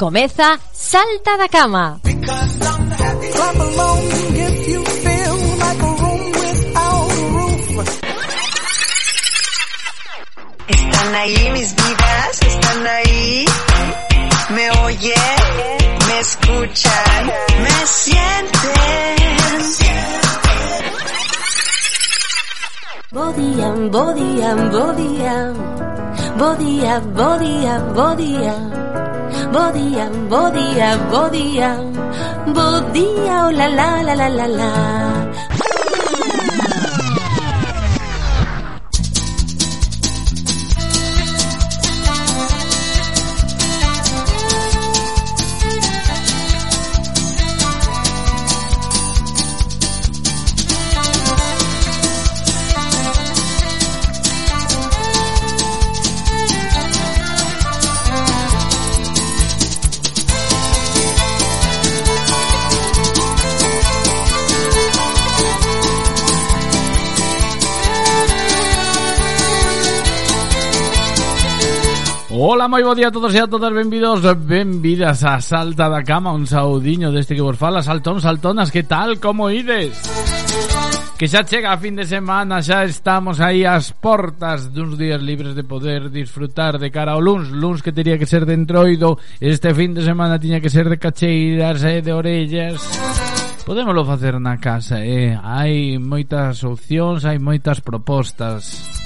Comeza Salta da Cama. Están ahí mis vidas, están ahí. Me oyen, me escuchan, me sienten. Bodían, bodían, bodían, bodía, bodía, bodía, Bo día, bo día, bo día, bo día, oh la la la la la la. Ola, moi bo día a todos e a todas, benvidos, benvidas a Salta da Cama, un saudiño deste que vos fala, saltón, saltonas, que tal, como ides? Que xa chega a fin de semana, xa estamos aí ás portas duns días libres de poder disfrutar de cara ao luns, luns que teria que ser de entroido, este fin de semana tiña que ser de cacheiras e de orellas... Podémoslo facer na casa, eh? Hai moitas opcións, hai moitas propostas.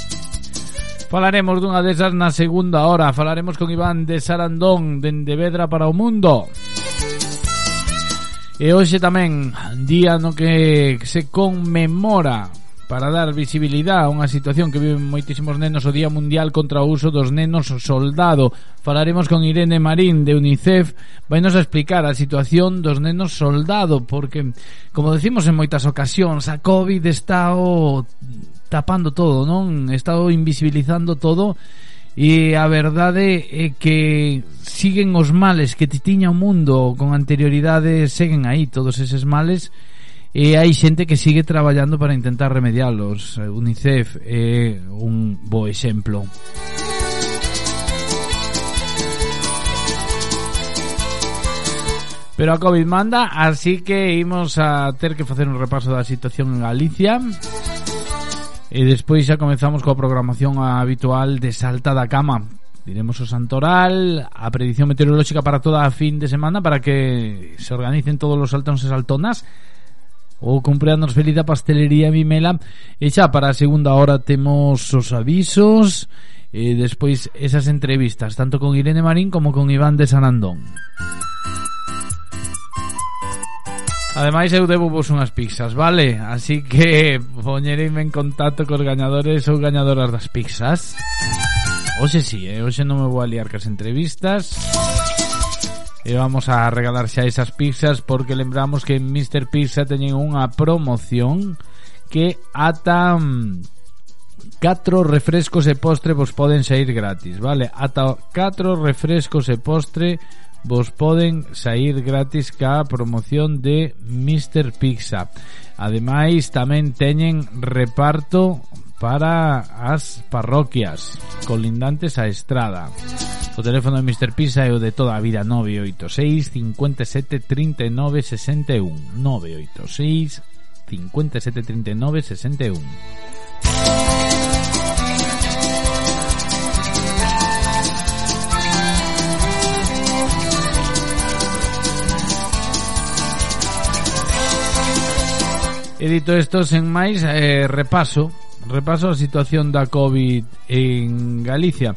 Falaremos dunha desas na segunda hora. Falaremos con Iván de Sarandón Dende Vedra para o Mundo. E hoxe tamén Día no que se conmemora Para dar visibilidade a unha situación que viven moitísimos nenos O Día Mundial contra o uso dos nenos soldado. Falaremos con Irene Marín de UNICEF. Vainos a explicar a situación dos nenos soldado Porque, como decimos en moitas ocasións A COVID está o tapando todo, non? Estado invisibilizando todo e a verdade é que siguen os males que tiña o mundo con anterioridade seguen aí todos eses males e hai xente que sigue traballando para intentar remedialos. Eh, UNICEF é un bo exemplo. Pero a COVID manda, así que imos a ter que facer un repaso da situación en Galicia. Música E despois xa comenzamos coa programación habitual de Salta da Cama. Diremos o Santoral, a predición meteorolóxica para toda a fin de semana Para que se organicen todos os saltóns e saltonas O cumpleanos feliz da pastelería Vimela. E xa para a segunda hora temos os avisos E despois esas entrevistas Tanto con Irene Marín como con Iván de Sanandón Ademais eu debo vos unhas pizzas, vale? Así que poñereime en contacto cos gañadores ou gañadoras das pizzas Oxe sí, eh? oxe non me vou a liar cas entrevistas E vamos a regalar xa esas pizzas porque lembramos que en Mr. Pizza teñen unha promoción que ata mm, 4 refrescos e postre vos poden sair gratis, vale? Ata 4 refrescos e postre vos poden sair gratis ca promoción de Mr. Pizza. Ademais, tamén teñen reparto para as parroquias colindantes á estrada. O teléfono de Mr. Pizza é o de toda a vida 986 57 39 61 986 57 39 61 E dito isto, sen máis, eh, repaso repaso a situación da COVID en Galicia.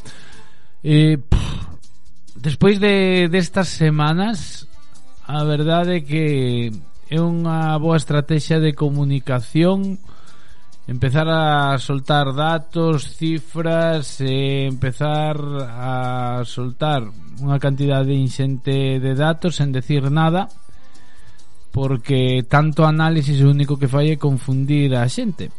Eh, pff, despois de destas semanas, a verdade é que é unha boa estrategia de comunicación empezar a soltar datos, cifras, e empezar a soltar unha cantidade inxente de datos sen decir nada porque tanto análisis o único que fai é confundir a xente.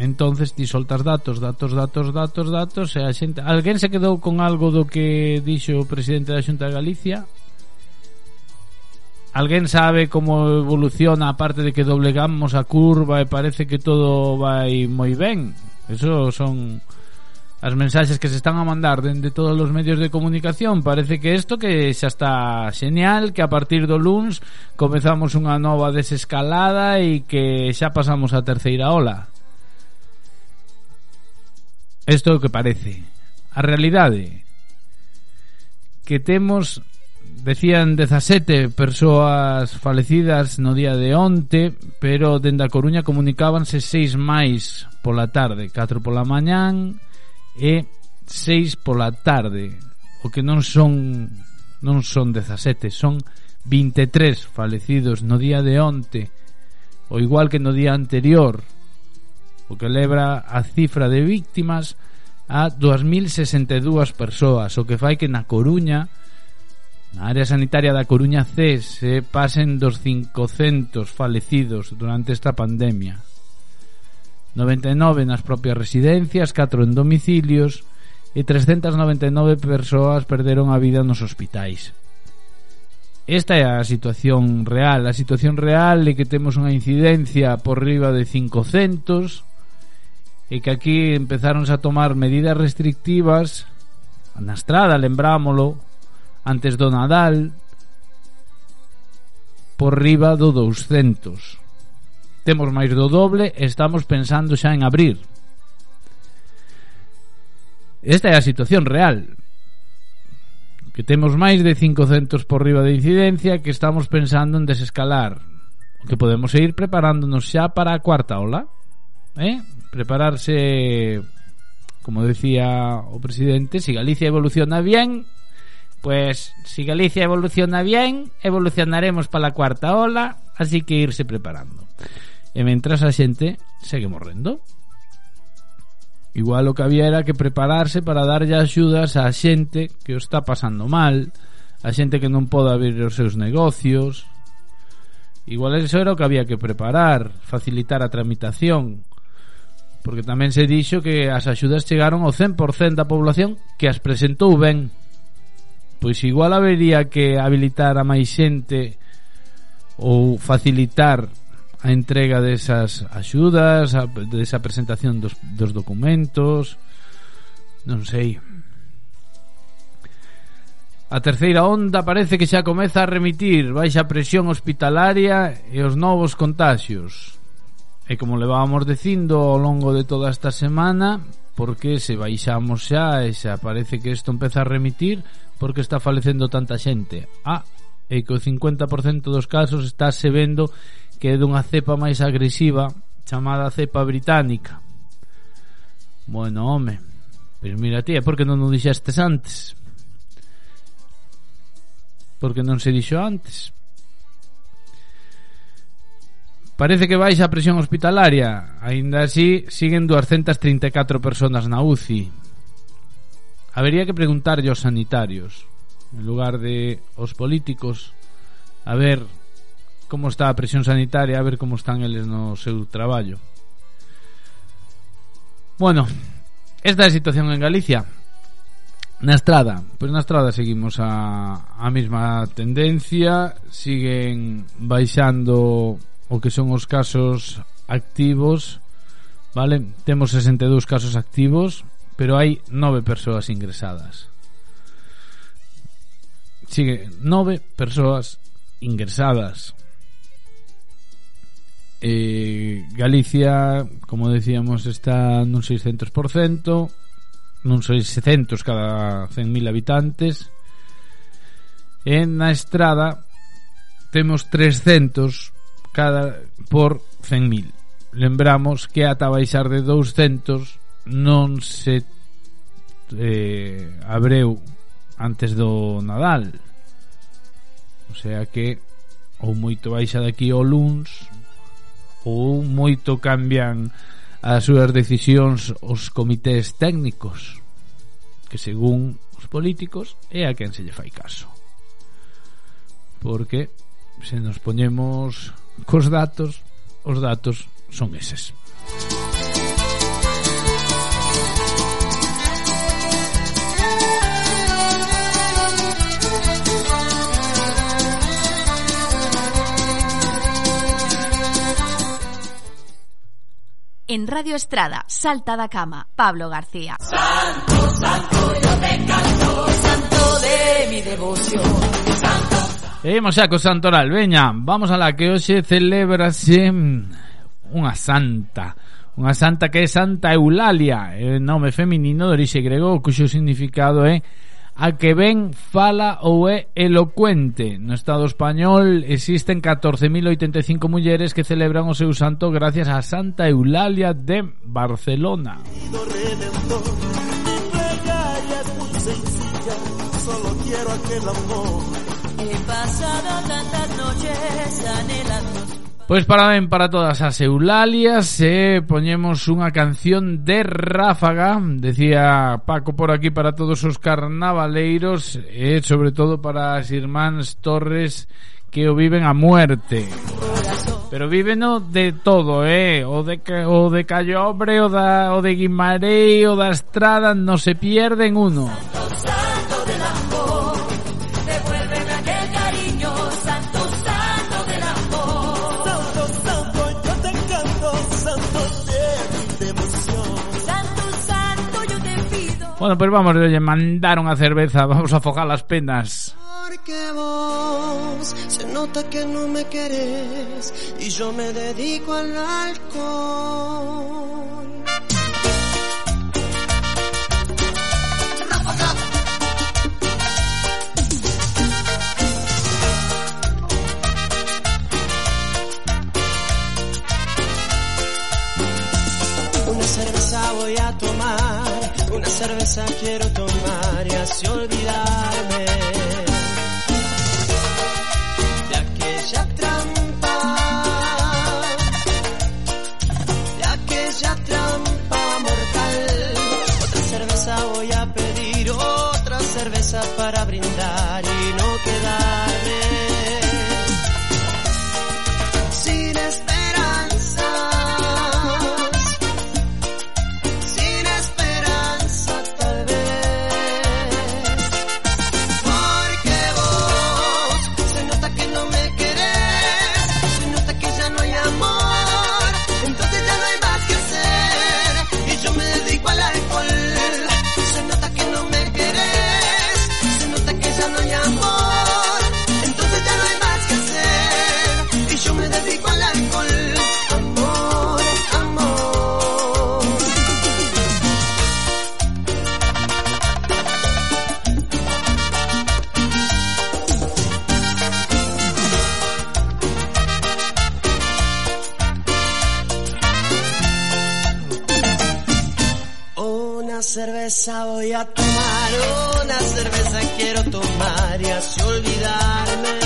Entonces ti soltas datos, datos, datos, datos, datos, e a xente, alguén se quedou con algo do que dixo o presidente da Xunta de Galicia? Alguén sabe como evoluciona a parte de que doblegamos a curva e parece que todo vai moi ben? Eso son as mensaxes que se están a mandar dende todos os medios de comunicación. Parece que isto que xa está señal, que a partir do luns comezamos unha nova desescalada e que xa pasamos a terceira ola. Isto é o que parece. A realidade que temos decían 17 persoas falecidas no día de onte, pero dende a Coruña comunicábanse seis máis pola tarde, 4 pola mañán, e 6 pola tarde, o que non son non son 17, son 23 falecidos no día de onte, o igual que no día anterior, o que lebra a cifra de víctimas a 2062 persoas, o que fai que na Coruña Na área sanitaria da Coruña C se pasen dos 500 falecidos durante esta pandemia. 99 nas propias residencias, 4 en domicilios e 399 persoas perderon a vida nos hospitais. Esta é a situación real. A situación real é que temos unha incidencia por riba de 500 e que aquí empezaron a tomar medidas restrictivas na estrada, lembrámolo, antes do Nadal por riba do 200. Temos máis do doble e estamos pensando xa en abrir. Esta é a situación real que temos máis de 500 por riba de incidencia que estamos pensando en desescalar o que podemos ir preparándonos xa para a cuarta ola eh? prepararse como decía o presidente si Galicia evoluciona bien pues si Galicia evoluciona bien evolucionaremos para a cuarta ola así que irse preparando E mentras a xente segue morrendo. Igual o que había era que prepararse para darlle axudas á xente que o está pasando mal, a xente que non pode abrir os seus negocios. Igual eso era o que había que preparar, facilitar a tramitación, porque tamén se dixo que as axudas chegaron ao 100% da población que as presentou ben. Pois igual habería que habilitar a máis xente ou facilitar a entrega desas axudas, a, desa presentación dos, dos documentos, non sei. A terceira onda parece que xa comeza a remitir baixa presión hospitalaria e os novos contagios. E como levábamos dicindo ao longo de toda esta semana, porque se baixamos xa e xa parece que isto empeza a remitir porque está falecendo tanta xente. Ah, e que o 50% dos casos está se vendo que é dunha cepa máis agresiva chamada cepa británica. Bueno, home, pero mira ti, por que non o dixestes antes? Por que non se dixo antes? Parece que baixa a presión hospitalaria Ainda así, siguen 234 personas na UCI Habería que preguntarlle aos sanitarios En lugar de os políticos A ver como está a presión sanitaria, a ver como están eles no seu traballo. Bueno, esta é a situación en Galicia. Na estrada, pois na estrada seguimos a, a mesma tendencia, siguen baixando o que son os casos activos, vale? Temos 62 casos activos, pero hai 9 persoas ingresadas. Sigue 9 persoas ingresadas eh, Galicia, como decíamos, está nun 600%, nun 600 cada 100.000 habitantes. En na estrada temos 300 cada por 100.000. Lembramos que ata baixar de 200 non se eh, abreu antes do Nadal. O sea que ou moito baixa daqui ao luns ou moito cambian as súas decisións os comités técnicos que según os políticos é a quen se lle fai caso. Porque se nos poñemos cos datos os datos son eses. Música en Radio Estrada, Salta da Cama, Pablo García. Santo, santo, yo te canto, santo de mi devoción, santo. Imos xa co Santoral, veña, vamos a la que hoxe celebrase unha santa, unha santa que é Santa Eulalia, é nome feminino de orixe grego, cuxo significado é a que ben fala ou é elocuente. No Estado español existen 14.085 mulleres que celebran o seu santo gracias a Santa Eulalia de Barcelona. He pasado tantas noches anhelando Pois parabén para todas as Eulalias e eh, poñemos unha canción de ráfaga, decía Paco por aquí para todos os carnavaleiros e eh, sobre todo para as irmáns Torres que o viven a muerte. Pero víveno de todo, eh, o de o de Callobre, o da o de Guimarei, o da Estrada, non se pierden uno. Bueno, pues vamos, oye, mandaron a cerveza, vamos a afogar las penas. Porque vos se nota que no me querés y yo me dedico al alcohol. Una cerveza voy a tomar cerveza quiero tomar y así olvidarme. De aquella cerveza voy a tomar, una cerveza quiero tomar y así olvidarme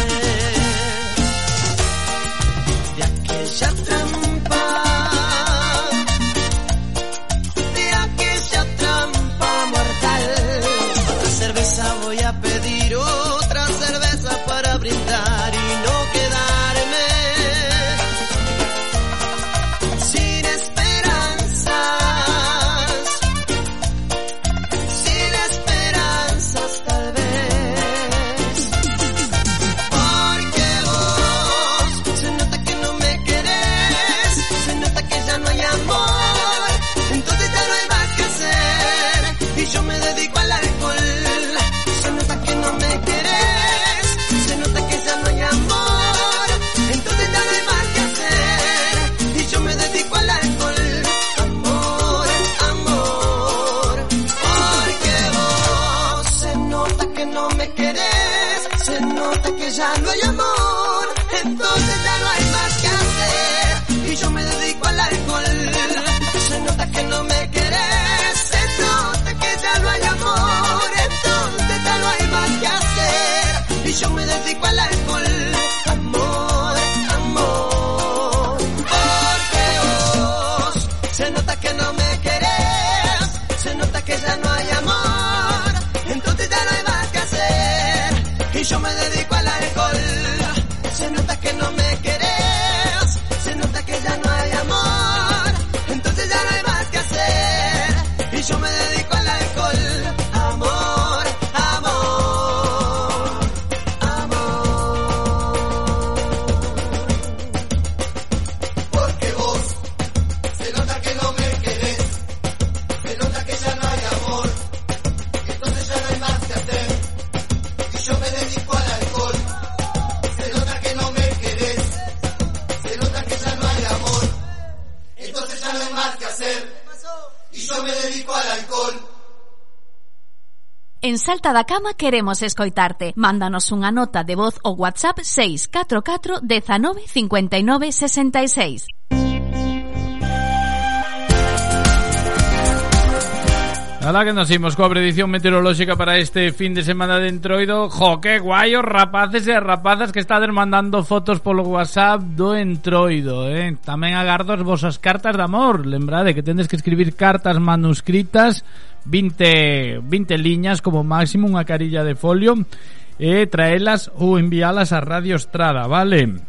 Salta da Cama queremos escoitarte. Mándanos unha nota de voz ou WhatsApp 644 19 59 66. Alá que nos imos coa predición meteorolóxica para este fin de semana de Entroido Jo, que guai os rapaces e rapazas que estades mandando fotos polo WhatsApp do Entroido eh? Tamén agardo as vosas cartas de amor Lembrade que tendes que escribir cartas manuscritas 20, 20 liñas como máximo, unha carilla de folio E traelas ou envialas a Radio Estrada, vale?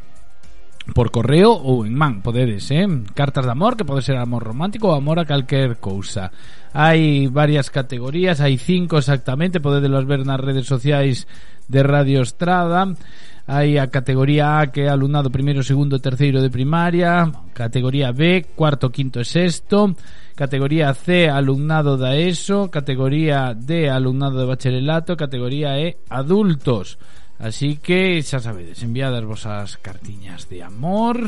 Por correo ou en man, podedes, eh? Cartas de amor, que pode ser amor romántico ou amor a calquer cousa. Hai varias categorías, hai cinco exactamente, podedelos ver nas redes sociais de Radio Estrada. Hai a categoría A que é alumnado primeiro, segundo, terceiro de primaria, categoría B, cuarto, quinto e sexto, categoría C, alumnado da ESO, categoría D, alumnado de bacharelato, categoría E, adultos. Así que xa sabedes, enviad as vosas cartiñas de amor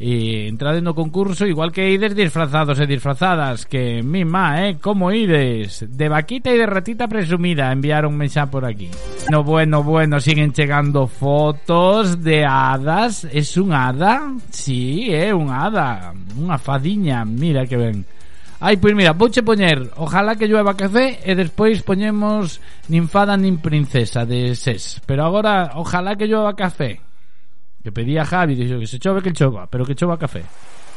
e entrade no concurso igual que ides disfrazados e disfrazadas que mima, eh, como ides de vaquita e de ratita presumida enviaronme xa por aquí. No bueno, bueno, siguen chegando fotos de hadas. Es un hada? sí, eh, un hada unha fadiña, mira que ben Ai, pois mira, vouche poñer Ojalá que llueva café e despois poñemos Nin fada nin princesa de SES. Pero agora, ojalá que llueva café. Que pedía Javi Dixo que se chove que chova, pero que chova café.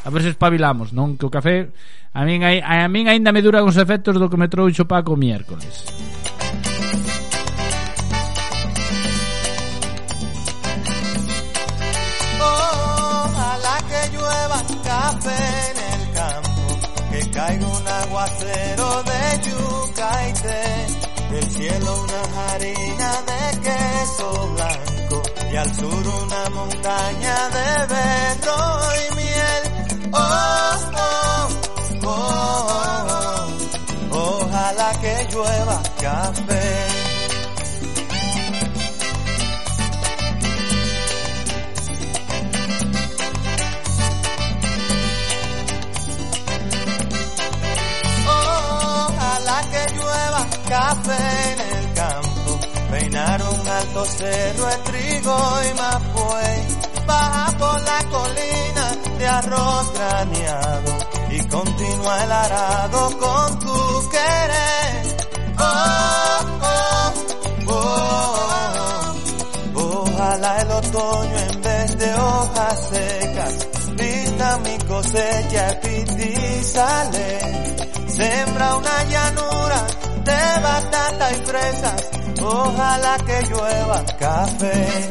A ver se espabilamos, non? Que o café A min, a, a min aínda me dura os efectos do que me trouxo Paco miércoles. Una harina de queso blanco y al sur una montaña de berro y miel. Oh, oh, oh, oh, ojalá que llueva café. Café alto cerro de trigo y mapuey, baja por la colina de arroz graneado y continúa el arado con tu querer. Oh, oh, oh, oh. Ojalá el otoño en vez de hojas secas vista mi cosecha y sale. Sembra una llanura de batata y fresas, ojalá que llueva café.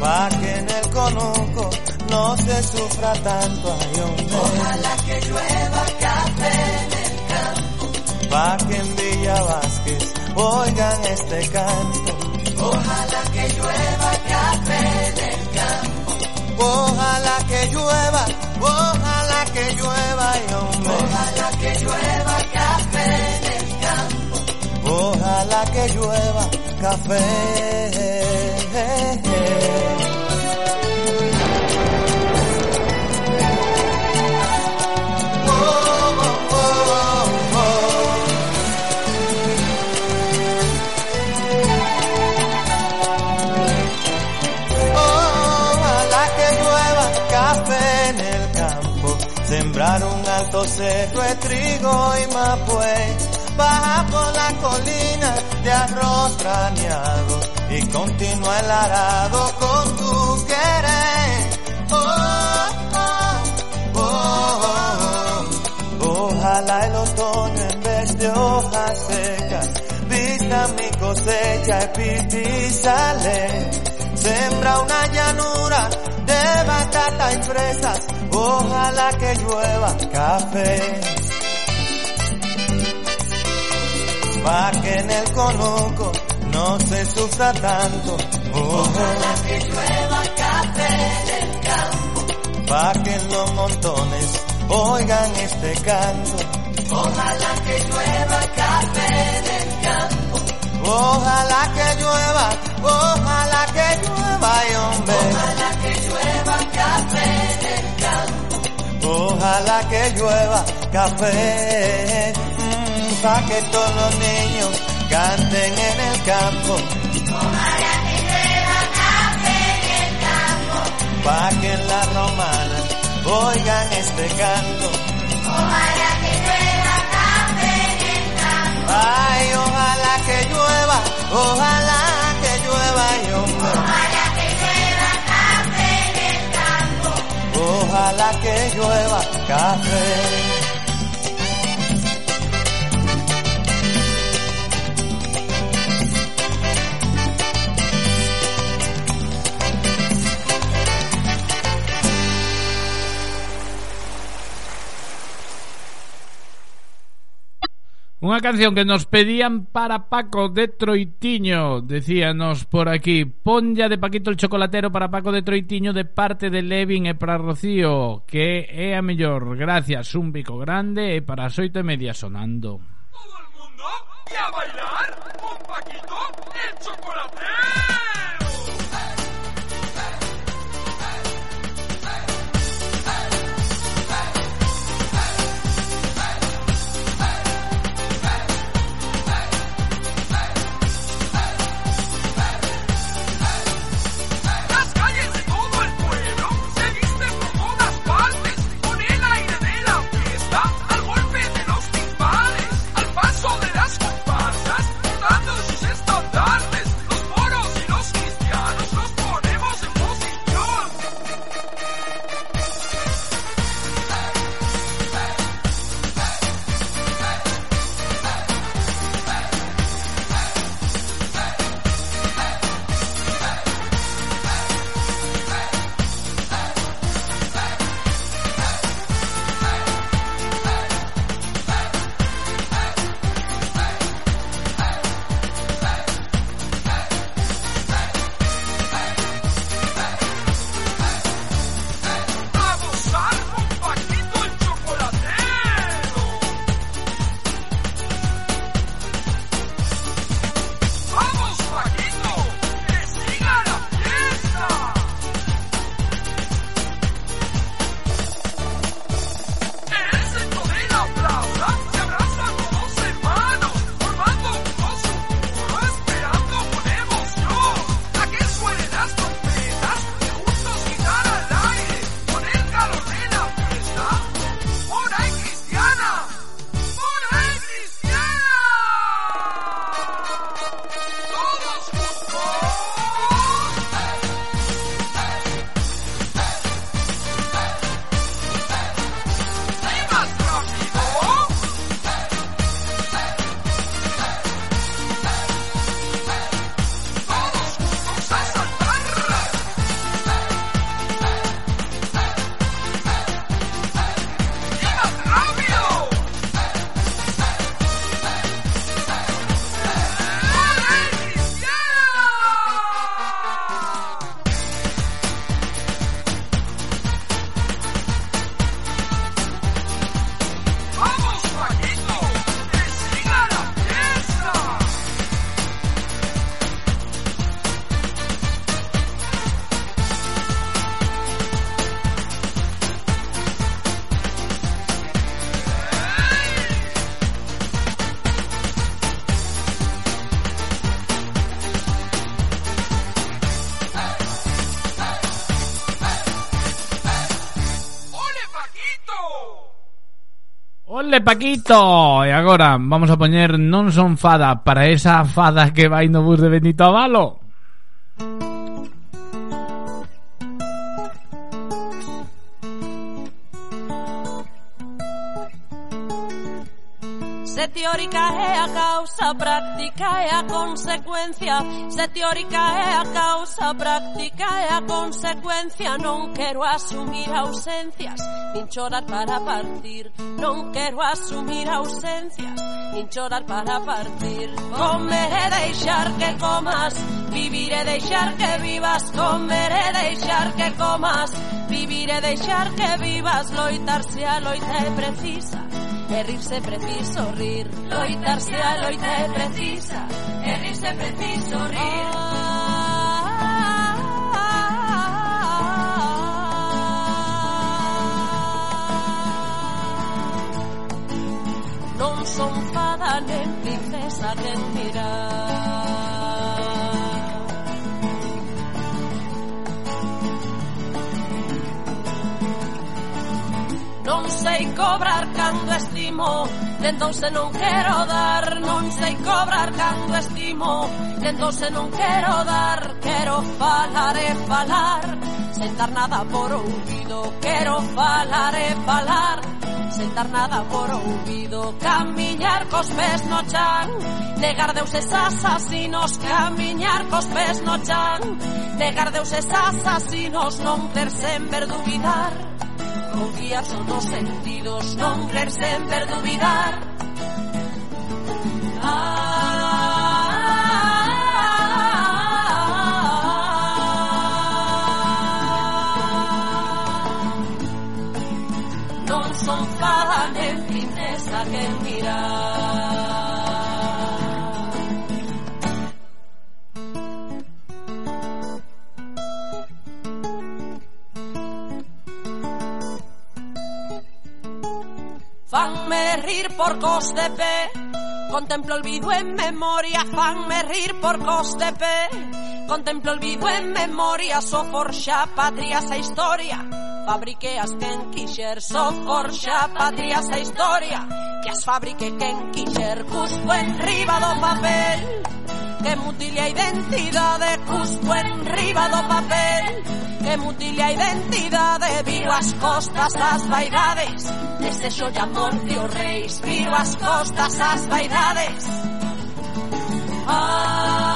Pa' que en el conuco no se sufra tanto, ay hombre. Ojalá que llueva café en el campo. Pa' que en Villa Vázquez oigan este canto. Ojalá que llueva café en el campo. Ojalá que llueva, ojalá que llueva, ay hombre. Ojalá que llueva ojalá que llueva café. Sembrar un alto cerro de trigo y mapué baja por la colina de arroz graneado y continúa el arado con tu querer. Oh, oh, oh, oh. Ojalá el otoño en vez de hojas secas vista mi cosecha y sale. Sembra una llanura de batata y fresas, ojalá que llueva café. Pa' que en el conuco no se sufra tanto, ojalá que llueva café en el campo. Pa' que los montones oigan este canto, ojalá que llueva café en el campo. Ojalá que llueva, ojalá que llueva, ay, hombre. Ojalá que llueva café en el campo. Ojalá que llueva café a que todos los niños canten en el campo. Como la tijera en el campo. Pa' que en la romana oigan este canto. Ojalá que llueva café en el campo. Ay, ojalá que llueva, ojalá que llueva yo. Ojalá que llueva café en el campo. Ojalá que llueva café. Unha canción que nos pedían para Paco de Troitiño Decíanos por aquí. Ponlla de Paquito el Chocolatero para Paco de Troitiño De parte de Levin e para Rocío Que é a mellor. Gracias, un bico grande E para as oito e media sonando. Todo el mundo a bailar? Ole Paquito. E agora vamos a poñer Non son fada Para esa fada que vai no bus de Benito Avalo teórica é a causa, práctica é a consecuencia. Se teórica é a causa, práctica é a consecuencia. Non quero asumir ausencias, nin chorar para partir. Non quero asumir ausencias, nin chorar para partir. Comer e deixar que comas, vivir e deixar que vivas. Comer e deixar que comas, vivir e deixar que vivas. Loitar se a loita é precisa E rirse preciso rir. Loitarse a loita é precisa. E rirse preciso rir. Non son fada nen princesa nen mirar. Non sei cobrar cando estimo Entón se non quero dar Non sei cobrar cando estimo Entón se non quero dar Quero falar e falar Sen dar nada por ouvido Quero falar e falar Sen dar nada por ouvido Camiñar cos pés no chan Negar deuses asasinos Camiñar cos pés no chan Negar deuses asasinos Non ter sempre duvidar Confías o no sentidos, nombres en perduvidar. Ah. Non son fala né finezza che mirare. Fanme rir por cos de pé Contemplo el vivo en memoria Fanme rir por cos de pé Contemplo el vivo en memoria So patria sa historia. Fabrique as quen quixer So patria sa historia. Que as fabrique quen quixer Cuspo en riba do papel. Que mutile a identidade Cuspo en riba do papel que mutile a identidade Viro as costas ás vaidades. Desexo e amor de os reis Viro as costas as vaidades. Ah.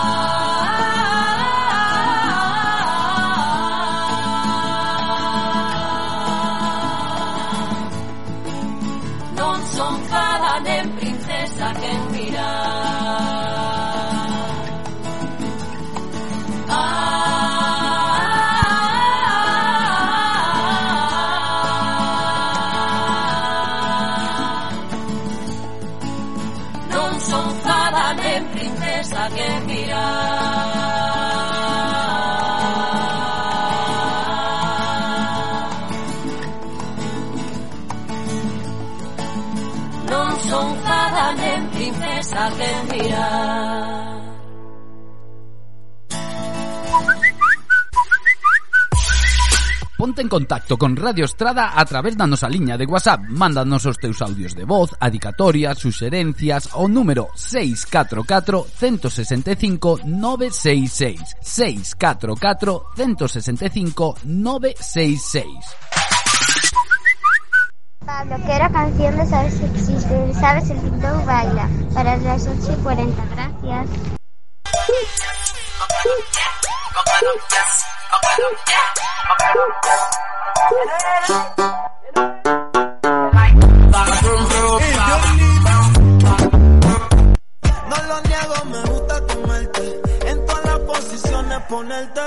Ponte en contacto con Radio Estrada a través da nosa liña de WhatsApp. Mándanos os teus audios de voz, adicatorias, suxerencias ao número 644 165 966. 644 165 966. Pablo, quiero canción de Sabes si existe, Sabes el TikTok baila, para las 8 y 40, gracias. No lo niego, me gusta comerte. En todas las posiciones ponerte.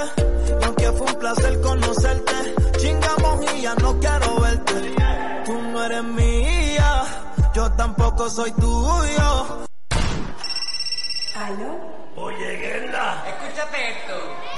Y aunque fue un placer conocerte, chingamos y ya no quiero verte. Tú no eres mía, yo tampoco soy tuyo. Oye, Gerda. Escúchate esto.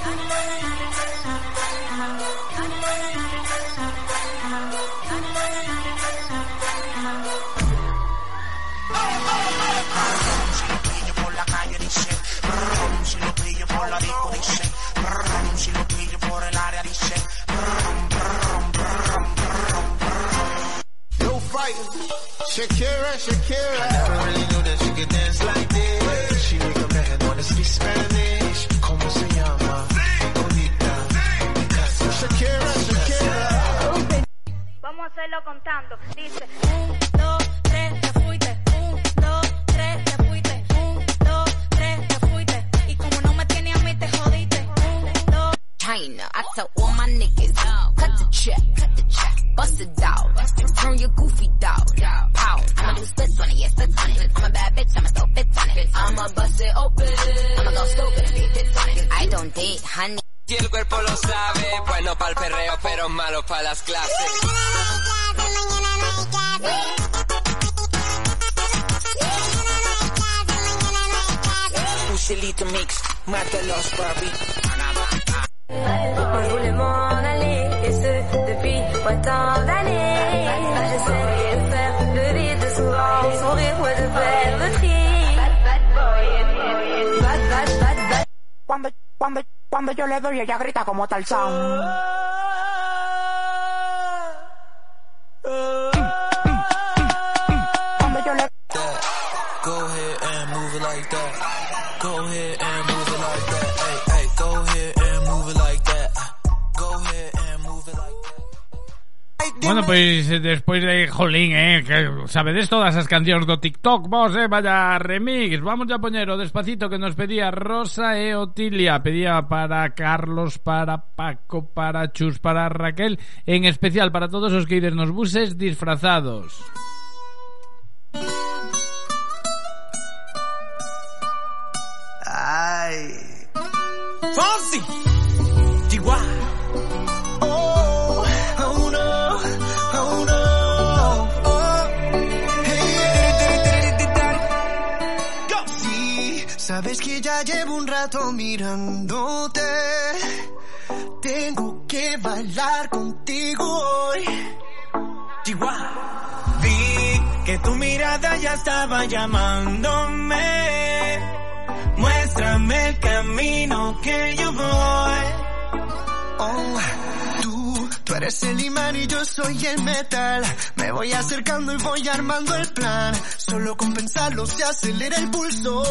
No fighting. Shakira, Shakira. Never really knew that she could dance like this. She make a man wanna speak Spanish. Vamos a hacerlo contando. Dice, I tell all my niggas, cut the check, cut the check, bust it out, turn your goofy dog, pow. I'ma do splits on it, yeah, splits on it. I'm a bad bitch, I'ma throw fits on it. I'ma bust it open, I'ma go stupid if it fits on it. I don't date honey. Si el cuerpo lo sabe, bueno para el perreo, pero malo para las clases. Pucelito mix, mátalos, papi. Et ce depuis d'années. Faire le vide souvent, sourire ou de faire le tri. Bad, bad, bad, bad. Cuando, cuando, cuando yo le doy, ella grita como tal sound. Oh, oh, oh. Bueno, pois eh, despois de Jolín, eh, que sabedes todas as cancións do TikTok, vos, eh, vaya remix. Vamos a poñer o despacito que nos pedía Rosa e Otilia. Pedía para Carlos, para Paco, para Chus, para Raquel, en especial para todos os que ides nos buses disfrazados. Ay. Fonsi. Sabes que ya llevo un rato mirándote. Tengo que bailar contigo hoy. Chihuahua. Vi que tu mirada ya estaba llamándome. Muéstrame el camino que yo voy. Oh, tú, eres el imán y yo soy el metal. Me voy acercando y voy armando el plan. Solo con pensarlo se acelera el pulso.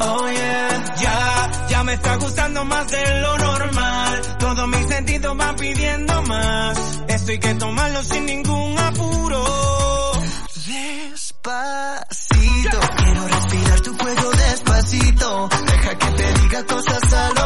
Oh yeah, ya, ya me está gustando más de lo normal. Todos mis sentidos van pidiendo más. Esto hay que tomarlo sin ningún apuro. Despacito, quiero respirar tu cuello despacito. Deja que te diga cosas al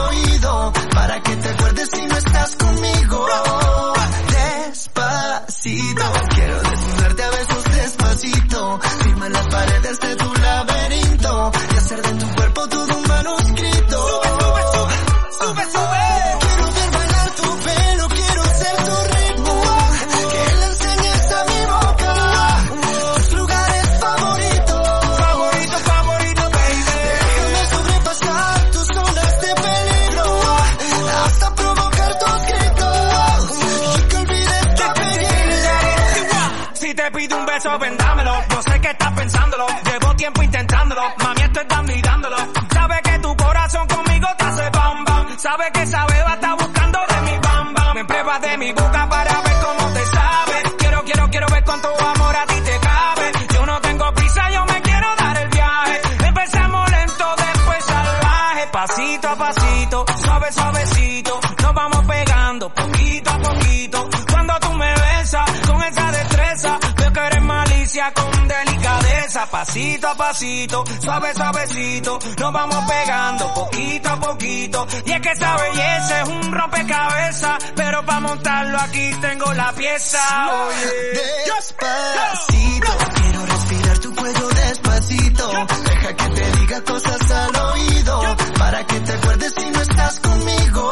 Pasito a pasito, suave, suavecito. Nos vamos pegando poquito a poquito. Y es que esa belleza es un rompecabezas. Pero para montarlo aquí tengo la pieza. Oye. Despacito, quiero respirar tu cuello despacito. Deja que te diga cosas al oído, para que te acuerdes si no estás conmigo.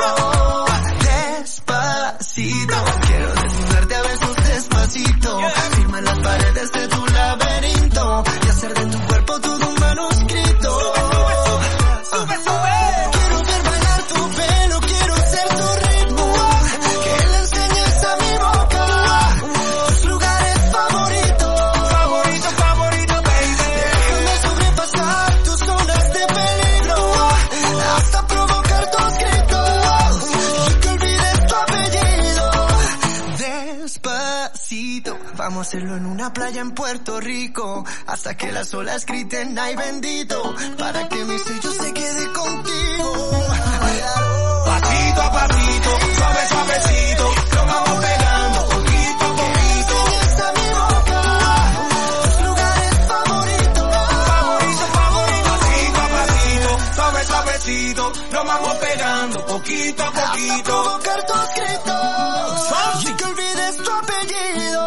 Despacito, una playa en Puerto Rico hasta que las olas griten ay bendito para que mi sello se quede contigo. Pasito a pasito, suave, suavecito. Nos vamos pegando poquito a poquito. Enseñes a mi boca tus lugares favoritos. Favorito, favorito. Pasito a pasito, suave, suavecito. Nos vamos pegando poquito a Hasta poquito. provocar tus gritos que olvides tu apellido.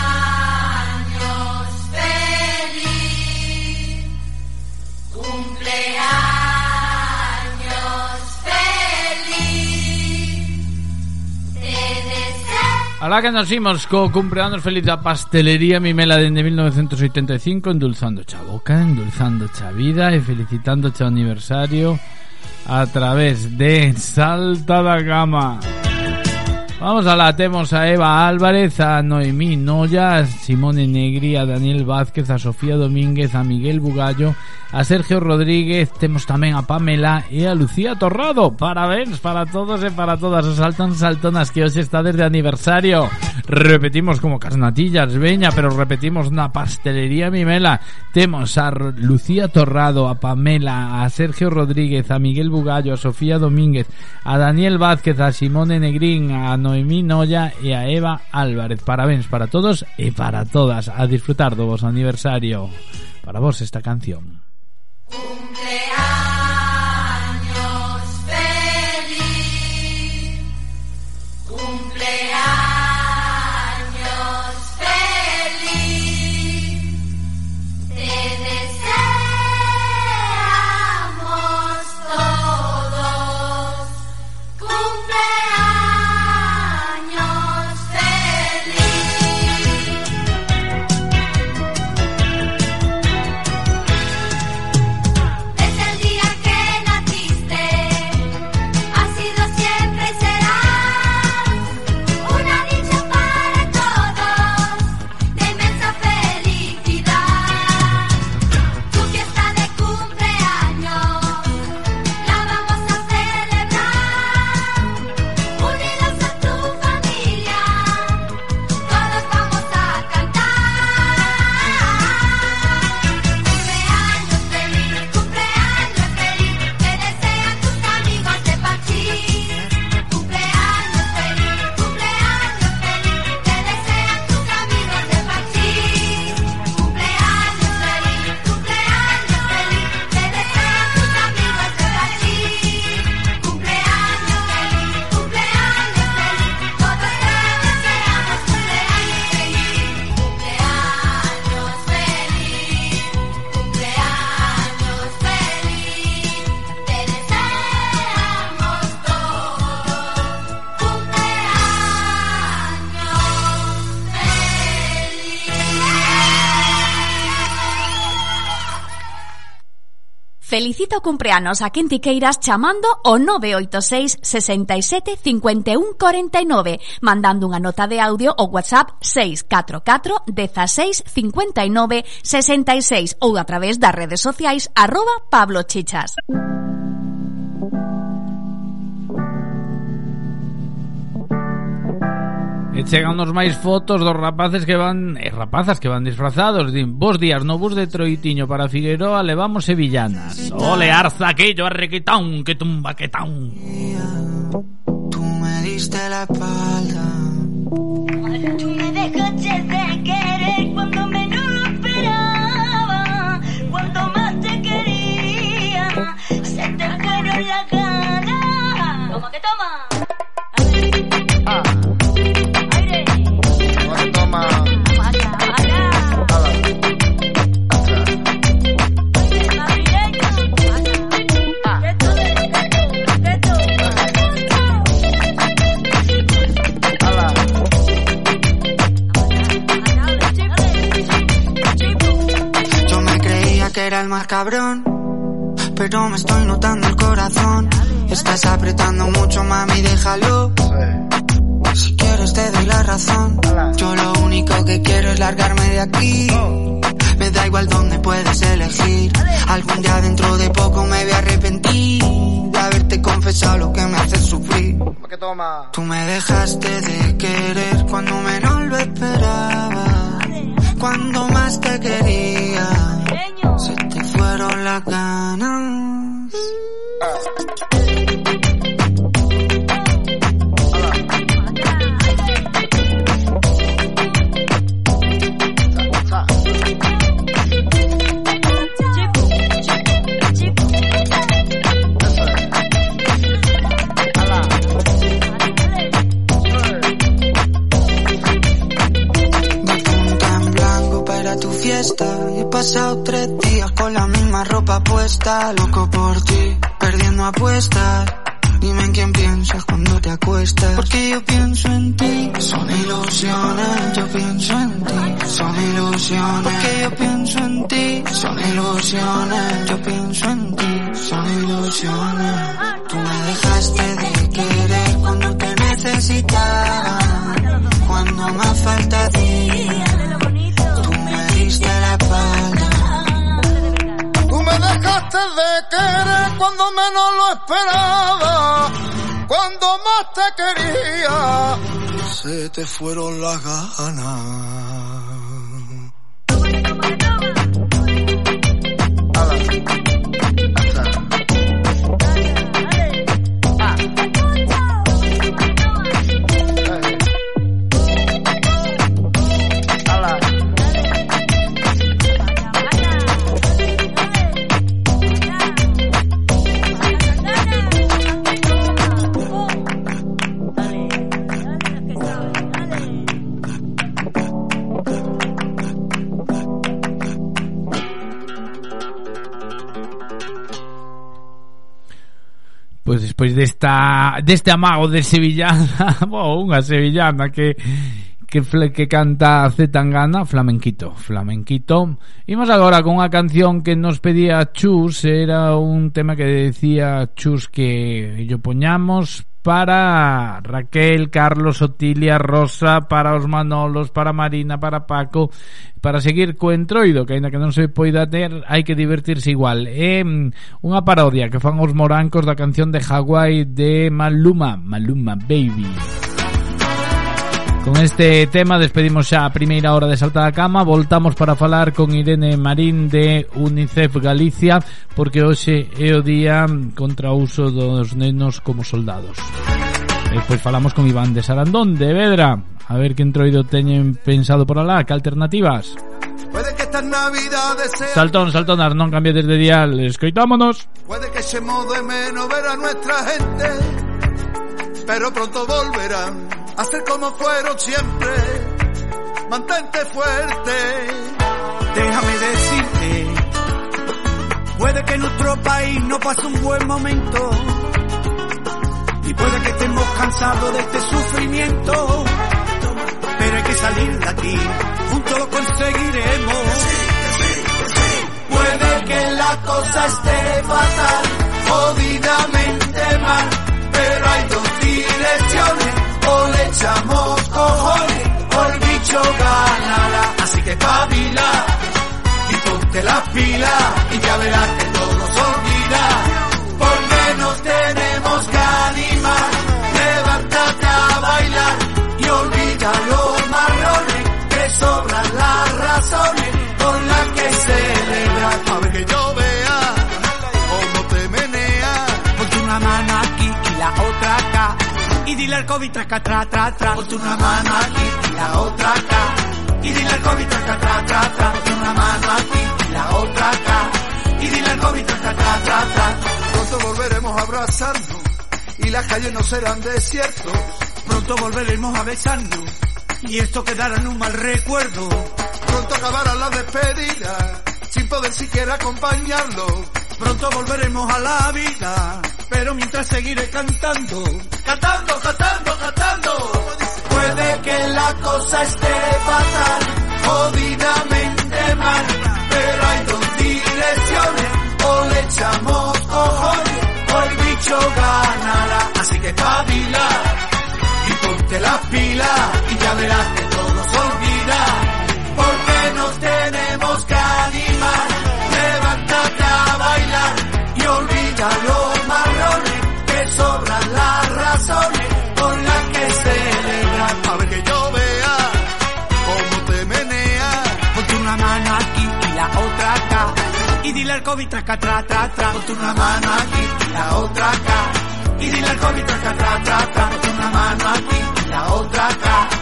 Ahora que nos íbamos co cumpleaños feliz la pastelería Mimela de 1985, endulzando chaboca, endulzando chavida y e felicitando cha aniversario a través de Salta da Gama. Vamos a la temos a Eva Álvarez, a Noemí Noya, a Simone Negri, a Daniel Vázquez, a Sofía Domínguez, a Miguel Bugallo, a Sergio Rodríguez, temos tamén a Pamela e a Lucía Torrado. Parabéns para todos e para todas os saltonas que hoxe está desde aniversario. Repetimos como casnatillas, veña, pero repetimos na pastelería Mimela. Temos a Lucía Torrado, a Pamela, a Sergio Rodríguez, a Miguel Bugallo, a Sofía Domínguez, a Daniel Vázquez, a Simone Negrín, a Noemí Noemí Noya e a Eva Álvarez. Parabéns para todos e para todas a disfrutar do vos aniversario. Para vos esta canción. Cumpleaños. Felicita o cumpleanos a quen ti queiras chamando o 986 67 51 49, mandando unha nota de audio o WhatsApp 644 16 59 66 ou a través das redes sociais arroba Pablo Chichas. E cheganos máis fotos dos rapaces que van e rapazas que van disfrazados Din, vos días no bus de Troitiño para Figueroa levamos sevillanas Ole, arza aquello, arrequitán, que tumba, que tan Tú me diste la espalda. Tú me dejaste de querer cuando menos lo esperaba, cuando más te quería, se te fueron las ganas. Toma que toma. Toma. El más cabrón, pero me estoy notando el corazón. Estás apretando mucho, mami, déjalo. Si quieres te doy la razón. Yo lo único que quiero es largarme de aquí. Me da igual dónde puedes elegir. Algún día dentro de poco me voy a arrepentir de haberte confesado lo que me hace sufrir. Tú me dejaste de querer cuando menos lo esperaba. Cuando más te quería, sueño. Se te fueron las ganas. fiesta Pasado tres días con la misma ropa puesta. Loco por ti, perdiendo apuestas. Dime en quién piensas cuando te acuestas. Porque yo pienso en ti. Son ilusiones. Yo pienso en ti. Son ilusiones. Porque yo pienso en ti. Son ilusiones. Yo pienso en ti. Son ilusiones. Tú me dejaste de querer cuando te necesitaba. Cuando menos lo esperaba, cuando más te quería, se te fueron las ganas. Pois despois desta deste amago de sevillana, bo, unha sevillana que que que canta Z Tangana, flamenquito, flamenquito. Imos agora con unha canción que nos pedía Chus, era un tema que decía Chus que yo poñamos para Raquel, Carlos, Otilia, Rosa, para os Manolos, para Marina, para Paco, para seguir co entroido, que aínda que non se poida ter, hai que divertirse igual. É mm, unha parodia que fan os morancos da canción de Hawaii de Maluma, Maluma Baby. Con este tema despedimos a primeira hora de Salta da Cama. Voltamos para falar con Irene Marín de UNICEF Galicia Porque hoxe é o día contra o uso dos nenos como soldados. E Despois falamos con Iván de Sarandón, de Vedra. A ver que entroido teñen pensado por alá, que alternativas Puede que estas navidades sean, Saltón, saltonas, non cambies de dial. Escoitámonos. Puede que se de menos ver a nuestra gente, pero pronto volverán a ser como fueron siempre. Mantente fuerte. Déjame decirte, puede que nuestro país no pase un buen momento y puede que estemos cansados de este sufrimiento, pero hay que salir de aquí, juntos lo conseguiremos. Puede que la cosa esté fatal, jodidamente mal, echamos cojones, el bicho ganará. Así que pabila, y ponte las pilas, y ya verás que todo se olvida, porque nos tenemos que animar, levántate a bailar, y olvida los marrones, que sobran y dile al COVID traca tra tra tra. Ponte una mano aquí y la otra acá. Y dile al COVID traca tra tra tra. Ponte una mano aquí y la otra acá. Y dile al COVID traca tra tra tra. Pronto volveremos a abrazarnos y las calles no serán desiertos. Pronto volveremos a besarnos y esto quedará en un mal recuerdo. Pronto acabará la despedida sin poder siquiera acompañarlo. Pronto volveremos a la vida, pero mientras seguiré cantando. Cantando, cantando, cantando. Puede que la cosa esté fatal, jodidamente mal, pero hay dos direcciones, o le echamos cojones, o el bicho ganará. Así que pabila, y ponte las pilas, y ya verás que todo se olvida, porque nos tenemos que animar, levántate a bailar, y olvida razones, con las que celebrar. A ver que yo vea, cómo te menea, Ponte una mano aquí y la otra acá y dile al COVID traca tra tra tra. Ponte una mano aquí y la otra acá. Y dile al COVID traca tra tra tra. Ponte una mano aquí y la otra acá.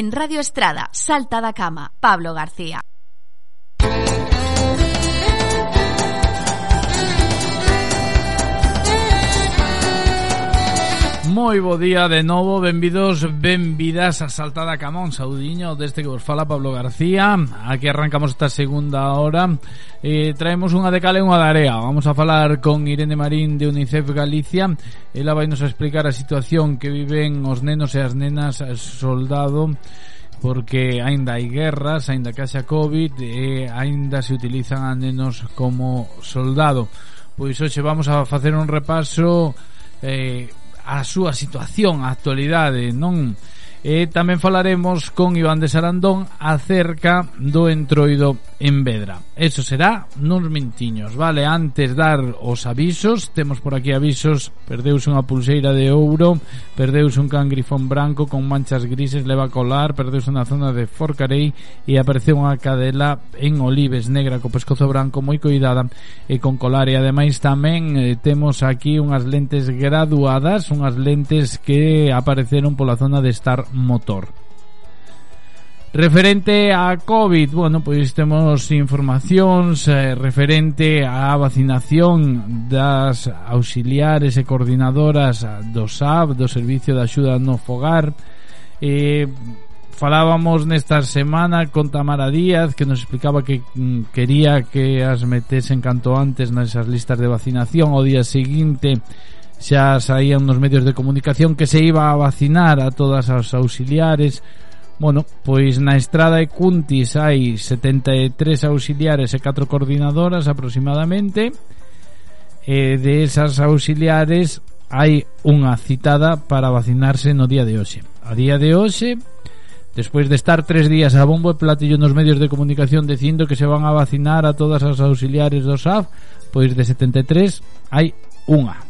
En Radio Estrada, Salta da Cama, Pablo García. Moi bo día de novo, benvidos, benvidas a Saltada Camón, saudiño deste que vos fala Pablo García. Aquí arrancamos esta segunda hora. Eh, Traemos unha de cale e unha de area. Vamos a falar con Irene Marín de UNICEF Galicia. Ela vai nos explicar a situación que viven os nenos e as nenas soldado porque aínda hai guerras, aínda que haxa Covid, e aínda se utilizan a nenos como soldado. Pois hoxe vamos a facer un repaso eh, a súa situación, a actualidade, non E tamén falaremos con Iván de Sarandón acerca do entroido en Vedra. Eso será nuns mintiños, vale? Antes dar os avisos, temos por aquí avisos, perdeus unha pulseira de ouro, perdeus un cangrifón branco con manchas grises, leva colar, perdeus unha zona de Forcarei e apareceu unha cadela en olives negra co pescozo branco moi coidada e con colar e ademais tamén eh, temos aquí unhas lentes graduadas, unhas lentes que apareceron pola zona de estar motor. Referente a COVID, bueno, pois temos informacións eh, referente á vacinación das auxiliares e coordinadoras do SAB, do Servicio de Axuda no Fogar. Eh, falábamos nesta semana con Tamara Díaz que nos explicaba que mm, quería que as metesen canto antes nesas listas de vacinación o día seguinte xa saían nos medios de comunicación que se iba a vacinar a todas as auxiliares. Bueno, pois na estrada e Cuntis hai 73 auxiliares e 4 coordinadoras aproximadamente. E de esas auxiliares hai unha citada para vacinarse no día de hoxe. A día de hoxe despois de estar tres días a bombo e platillo nos medios de comunicación dicindo que se van a vacinar a todas as auxiliares do SAF pois de 73 hai unha.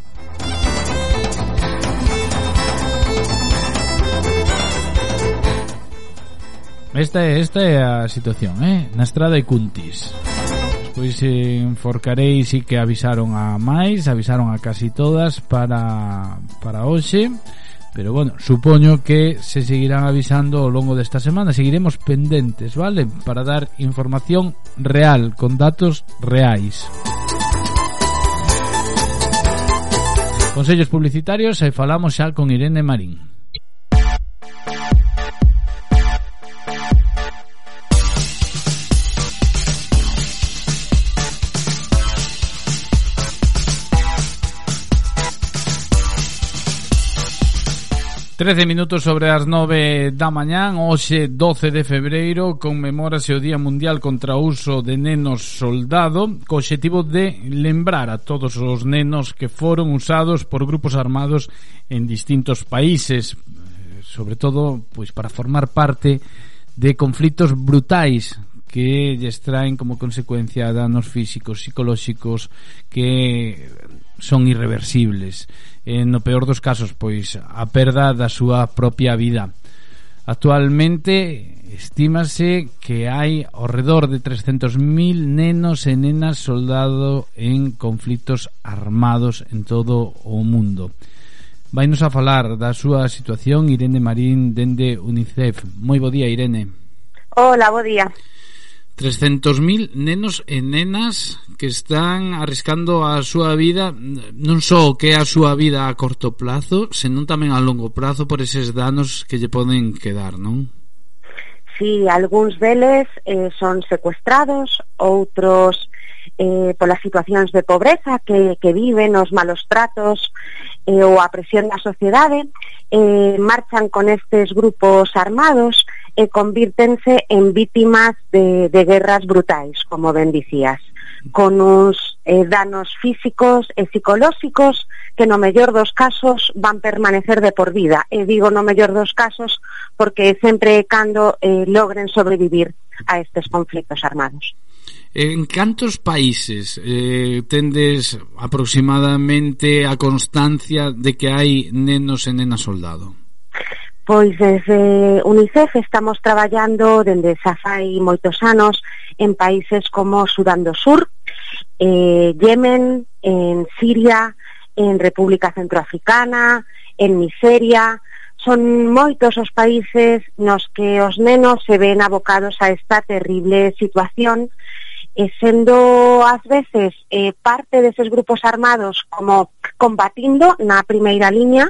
Esta é, esta é a situación, eh? Na estrada de Cuntis. Pois enforcarei si que avisaron a máis, avisaron a casi todas para, para hoxe. Pero bueno, supoño que se seguirán avisando ao longo desta semana Seguiremos pendentes, vale? Para dar información real, con datos reais Consellos publicitarios e falamos xa con Irene Marín 13 minutos sobre as 9 da mañán, hoxe 12 de febreiro, conmemórase o Día Mundial contra o Uso de Nenos Soldado, co objetivo de lembrar a todos os nenos que foron usados por grupos armados en distintos países, eh, sobre todo pois para formar parte de conflitos brutais que lles traen como consecuencia danos físicos, psicolóxicos, que son irreversibles. E no peor dos casos, pois, a perda da súa propia vida. Actualmente estímase que hai ao redor de 300.000 nenos e nenas soldado en conflitos armados en todo o mundo. Vainos a falar da súa situación Irene Marín dende UNICEF. Moi bo día, Irene. Hola, bo día. 300.000 nenos e nenas que están arriscando a súa vida non só que é a súa vida a corto plazo, senón tamén a longo prazo por eses danos que lle poden quedar, non? Sí, algúns deles eh, son secuestrados, outros eh, polas situacións de pobreza que, que viven, os malos tratos, eh, ou a presión da sociedade eh, marchan con estes grupos armados e convírtense en vítimas de, de guerras brutais, como ben dicías con uns eh, danos físicos e psicolóxicos que no mellor dos casos van permanecer de por vida. E digo no mellor dos casos porque sempre e cando eh, logren sobrevivir a estes conflictos armados. En cantos países eh, tendes aproximadamente a constancia de que hai nenos e nenas soldado? Pois desde UNICEF estamos traballando dende xa fai moitos anos en países como Sudán do Sur, eh, Yemen, en Siria, en República Centroafricana, en Nigeria, son moitos os países nos que os nenos se ven abocados a esta terrible situación e sendo ás veces eh, parte deses grupos armados como combatindo na primeira liña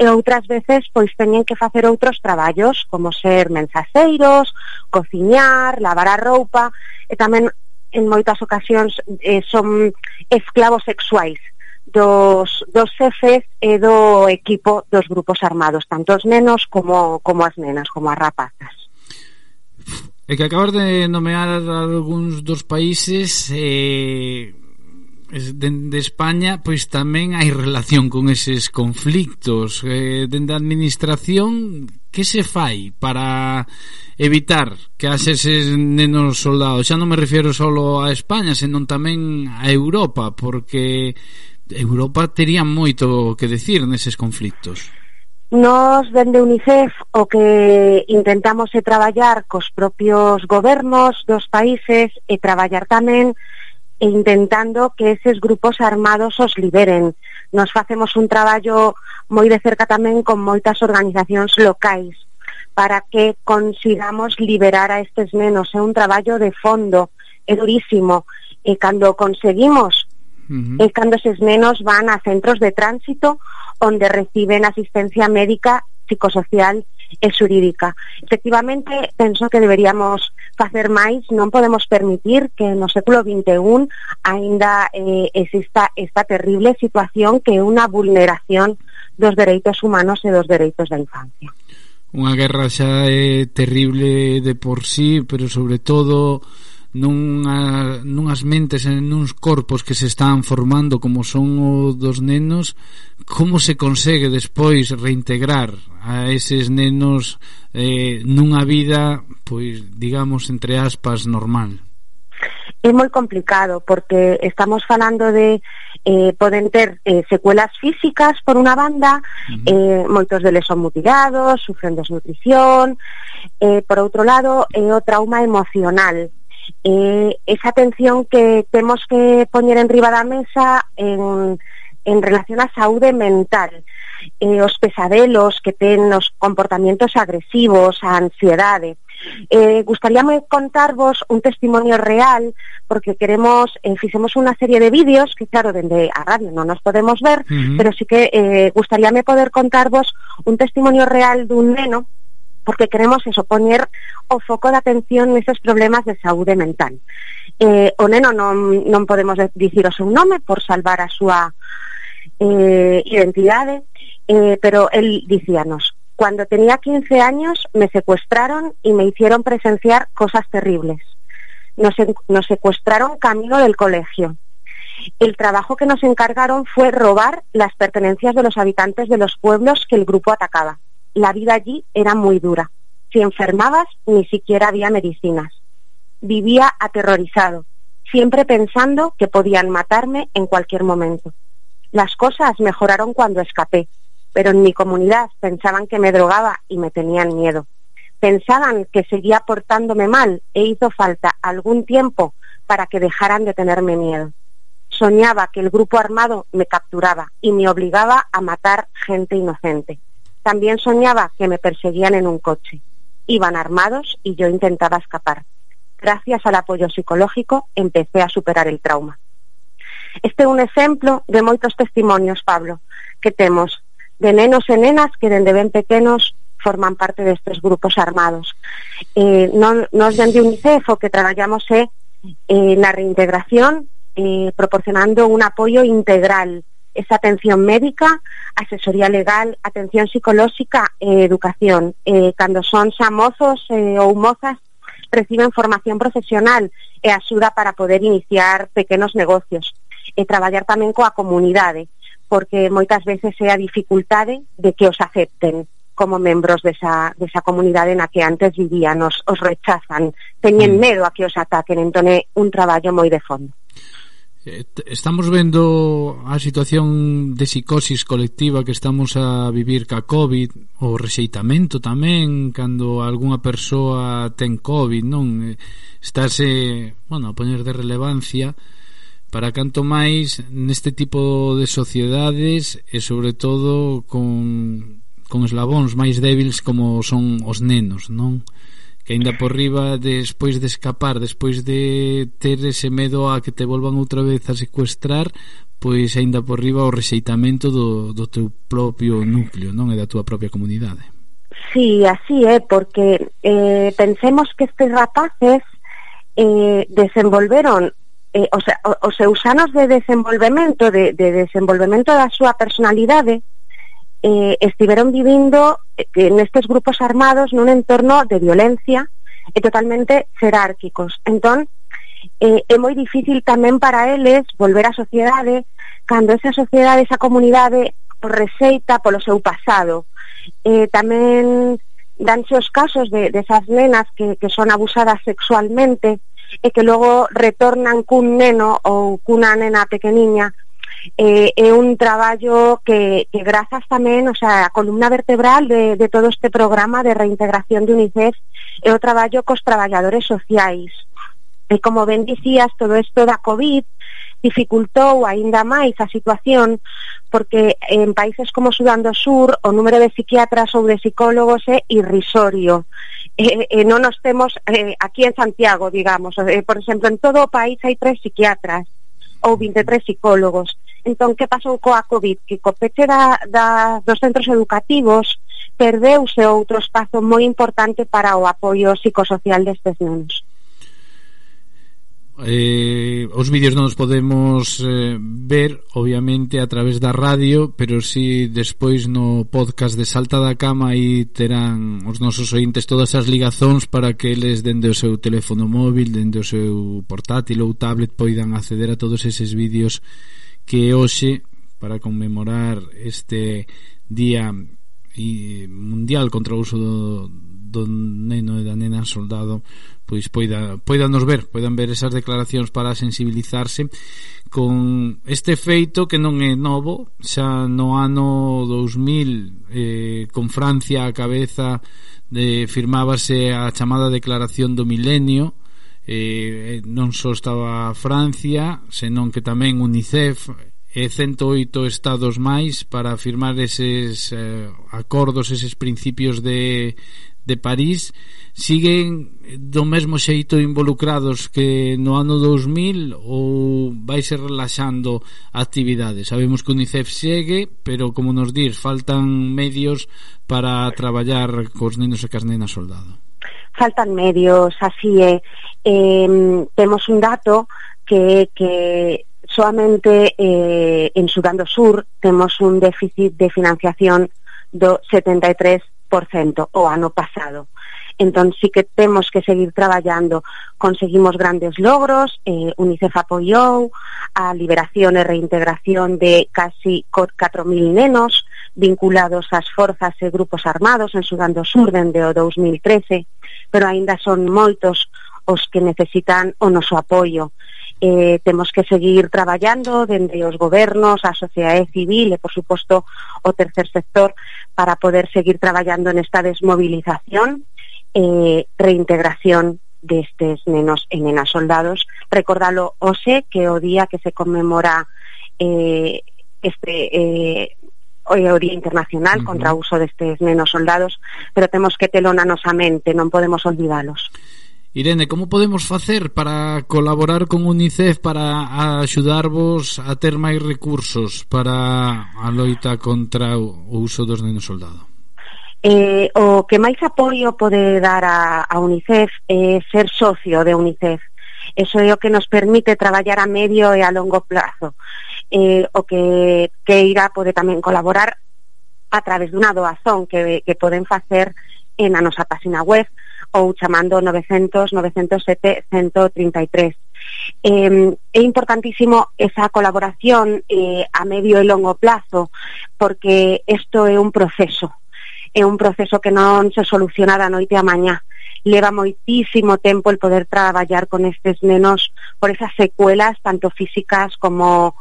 e outras veces pois teñen que facer outros traballos como ser mensaseiros, cociñar, lavar a roupa e tamén en moitas ocasións eh, son esclavos sexuais dos, dos xefes e do equipo dos grupos armados, tanto os nenos como, como as nenas, como as rapazas. E que acabas de nomear algúns dos países eh, de, de España pois tamén hai relación con eses conflictos. Eh, dende a administración que se fai para evitar que haxe eses nenos soldados? Xa non me refiero solo a España senón tamén a Europa porque Europa tería moito que decir neses conflictos. Nos, dende UNICEF, o que intentamos é traballar cos propios gobernos dos países e traballar tamén e intentando que eses grupos armados os liberen. Nos facemos un traballo moi de cerca tamén con moitas organizacións locais para que consigamos liberar a estes nenos. É un traballo de fondo, é durísimo. E cando conseguimos Uh -huh. E cando eses nenos van a centros de tránsito onde reciben asistencia médica, psicosocial e xurídica. Efectivamente, penso que deberíamos facer máis, non podemos permitir que no século XXI aínda eh, exista esta terrible situación que é unha vulneración dos dereitos humanos e dos dereitos da infancia. Unha guerra xa é eh, terrible de por sí, pero sobre todo nunha, nunhas mentes e nuns corpos que se están formando como son os dos nenos como se consegue despois reintegrar a eses nenos eh, nunha vida pois digamos entre aspas normal É moi complicado porque estamos falando de eh, poden ter eh, secuelas físicas por unha banda, uh -huh. eh, moitos deles son mutilados, sufren desnutrición, eh, por outro lado, é eh, o trauma emocional eh, esa atención que temos que poñer en riba da mesa en, en relación á saúde mental eh, os pesadelos que ten os comportamientos agresivos, a ansiedade eh, gustaríame contarvos un testimonio real porque queremos, eh, fixemos unha serie de vídeos que claro, dende a radio non nos podemos ver, uh -huh. pero sí que eh, gustaríame poder contarvos un testimonio real dun neno porque queremos eso, poñer o foco de atención neses problemas de saúde mental. Eh, o neno non, non podemos dicir o seu nome por salvar a súa eh, identidade, eh, pero él dicíanos, cuando tenía 15 años me secuestraron y me hicieron presenciar cosas terribles. Nos secuestraron camino del colegio. El trabajo que nos encargaron fue robar las pertenencias de los habitantes de los pueblos que el grupo atacaba la vida allí era muy dura. Si enfermabas, ni siquiera había medicinas. Vivía aterrorizado, siempre pensando que podían matarme en cualquier momento. Las cosas mejoraron cuando escapé, pero en mi comunidad pensaban que me drogaba y me tenían miedo. Pensaban que seguía portándome mal e hizo falta algún tiempo para que dejaran de tenerme miedo. Soñaba que el grupo armado me capturaba y me obligaba a matar gente inocente. También soñaba que me perseguían en un coche. Iban armados y yo intentaba escapar. Gracias al apoyo psicológico empecé a superar el trauma. Este é un exemplo de moitos testimonios, Pablo, que temos de nenos e nenas que dende ben pequenos forman parte destes grupos armados. Eh, non, nos dende UNICEF o que traballamos é eh, na reintegración eh, proporcionando un apoio integral esa atención médica, asesoría legal, atención psicolóxica e educación. Eh, cando son xa mozos eh, ou mozas, reciben formación profesional e axuda para poder iniciar pequenos negocios e traballar tamén coa comunidade, porque moitas veces é a dificultade de que os acepten como membros desa, desa comunidade na que antes vivían, os, os rechazan, teñen mm. medo a que os ataquen, entón é un traballo moi de fondo. Eh, estamos vendo a situación de psicosis colectiva que estamos a vivir ca COVID, o rexeitamento tamén, cando algunha persoa ten COVID, non? Eh, Estáse, bueno, a poñer de relevancia para canto máis neste tipo de sociedades e sobre todo con, con eslabóns máis débiles como son os nenos, non? que aínda por riba despois de escapar, despois de ter ese medo a que te volvan outra vez a secuestrar, pois aínda por riba o rexeitamento do, do teu propio núcleo, non? E da túa propia comunidade. Sí, así é, porque eh, pensemos que estes rapaces eh, desenvolveron eh, o sea, os seus anos de desenvolvemento, de, de desenvolvemento da súa personalidade, eh, estiveron vivindo eh, nestes grupos armados nun entorno de violencia e totalmente jerárquicos. Entón, eh, é moi difícil tamén para eles volver á sociedade cando esa sociedade, esa comunidade receita polo seu pasado. Eh, tamén danse os casos de, de esas nenas que, que son abusadas sexualmente e que logo retornan cun neno ou cunha nena pequeniña eh, é un traballo que, que grazas tamén, o sea, a columna vertebral de, de todo este programa de reintegración de UNICEF é o traballo cos traballadores sociais. E como ben dicías, todo isto da COVID dificultou aínda máis a situación porque en países como Sudán do Sur o número de psiquiatras ou de psicólogos é irrisorio. Eh, eh, non nos temos eh, aquí en Santiago, digamos. Eh, por exemplo, en todo o país hai tres psiquiatras ou 23 psicólogos. Entón, que pasou coa COVID? Que co peche da, da, dos centros educativos perdeuse outro espazo moi importante para o apoio psicosocial destes nenos. Eh, os vídeos non os podemos eh, ver obviamente a través da radio pero si sí, despois no podcast de Salta da Cama aí terán os nosos ointes todas as ligazóns para que eles dende o seu teléfono móvil dende o seu portátil ou tablet poidan acceder a todos eses vídeos que hoxe para conmemorar este día eh, mundial contra o uso do, do neno e da nena soldado pois poida, poidanos ver poidan ver esas declaracións para sensibilizarse con este feito que non é novo xa no ano 2000 eh, con Francia a cabeza de, firmábase a chamada declaración do milenio Eh, eh, non só estaba Francia, senón que tamén UNICEF e 108 estados máis para firmar eses eh, acordos, eses principios de, de París siguen eh, do mesmo xeito involucrados que no ano 2000 ou vai ser relaxando actividades. Sabemos que UNICEF segue, pero como nos dir, faltan medios para traballar cos nenos e cas nenas soldado faltan medios, así é. Eh, temos un dato que, que solamente eh, en Sudán do Sur temos un déficit de financiación do 73% o ano pasado. Entón, sí que temos que seguir traballando. Conseguimos grandes logros, eh, UNICEF apoiou a liberación e reintegración de casi 4.000 nenos, vinculados ás forzas e grupos armados en Sudán do Sur dende o 2013, pero aínda son moitos os que necesitan o noso apoio. Eh, temos que seguir traballando dende os gobernos, a sociedade civil e, por suposto, o tercer sector para poder seguir traballando nesta desmovilización e eh, reintegración destes nenos e nenas soldados. Recordalo hoxe que o día que se conmemora eh, este eh, o Día Internacional uh -huh. contra o uso destes nenos soldados, pero temos que telo na nosa mente, non podemos olvidalos. Irene, como podemos facer para colaborar con UNICEF para axudarvos a ter máis recursos para a loita contra o uso dos nenos soldado? Eh, o que máis apoio pode dar a, a UNICEF é eh, ser socio de UNICEF. Eso é o que nos permite traballar a medio e a longo plazo eh, o que queira pode tamén colaborar a través dunha doazón que, que poden facer en a nosa página web ou chamando 900 907 133 eh, é importantísimo esa colaboración eh, a medio e longo plazo porque isto é un proceso. É un proceso que non se soluciona da noite a mañá. Leva moitísimo tempo el poder traballar con estes nenos por esas secuelas tanto físicas como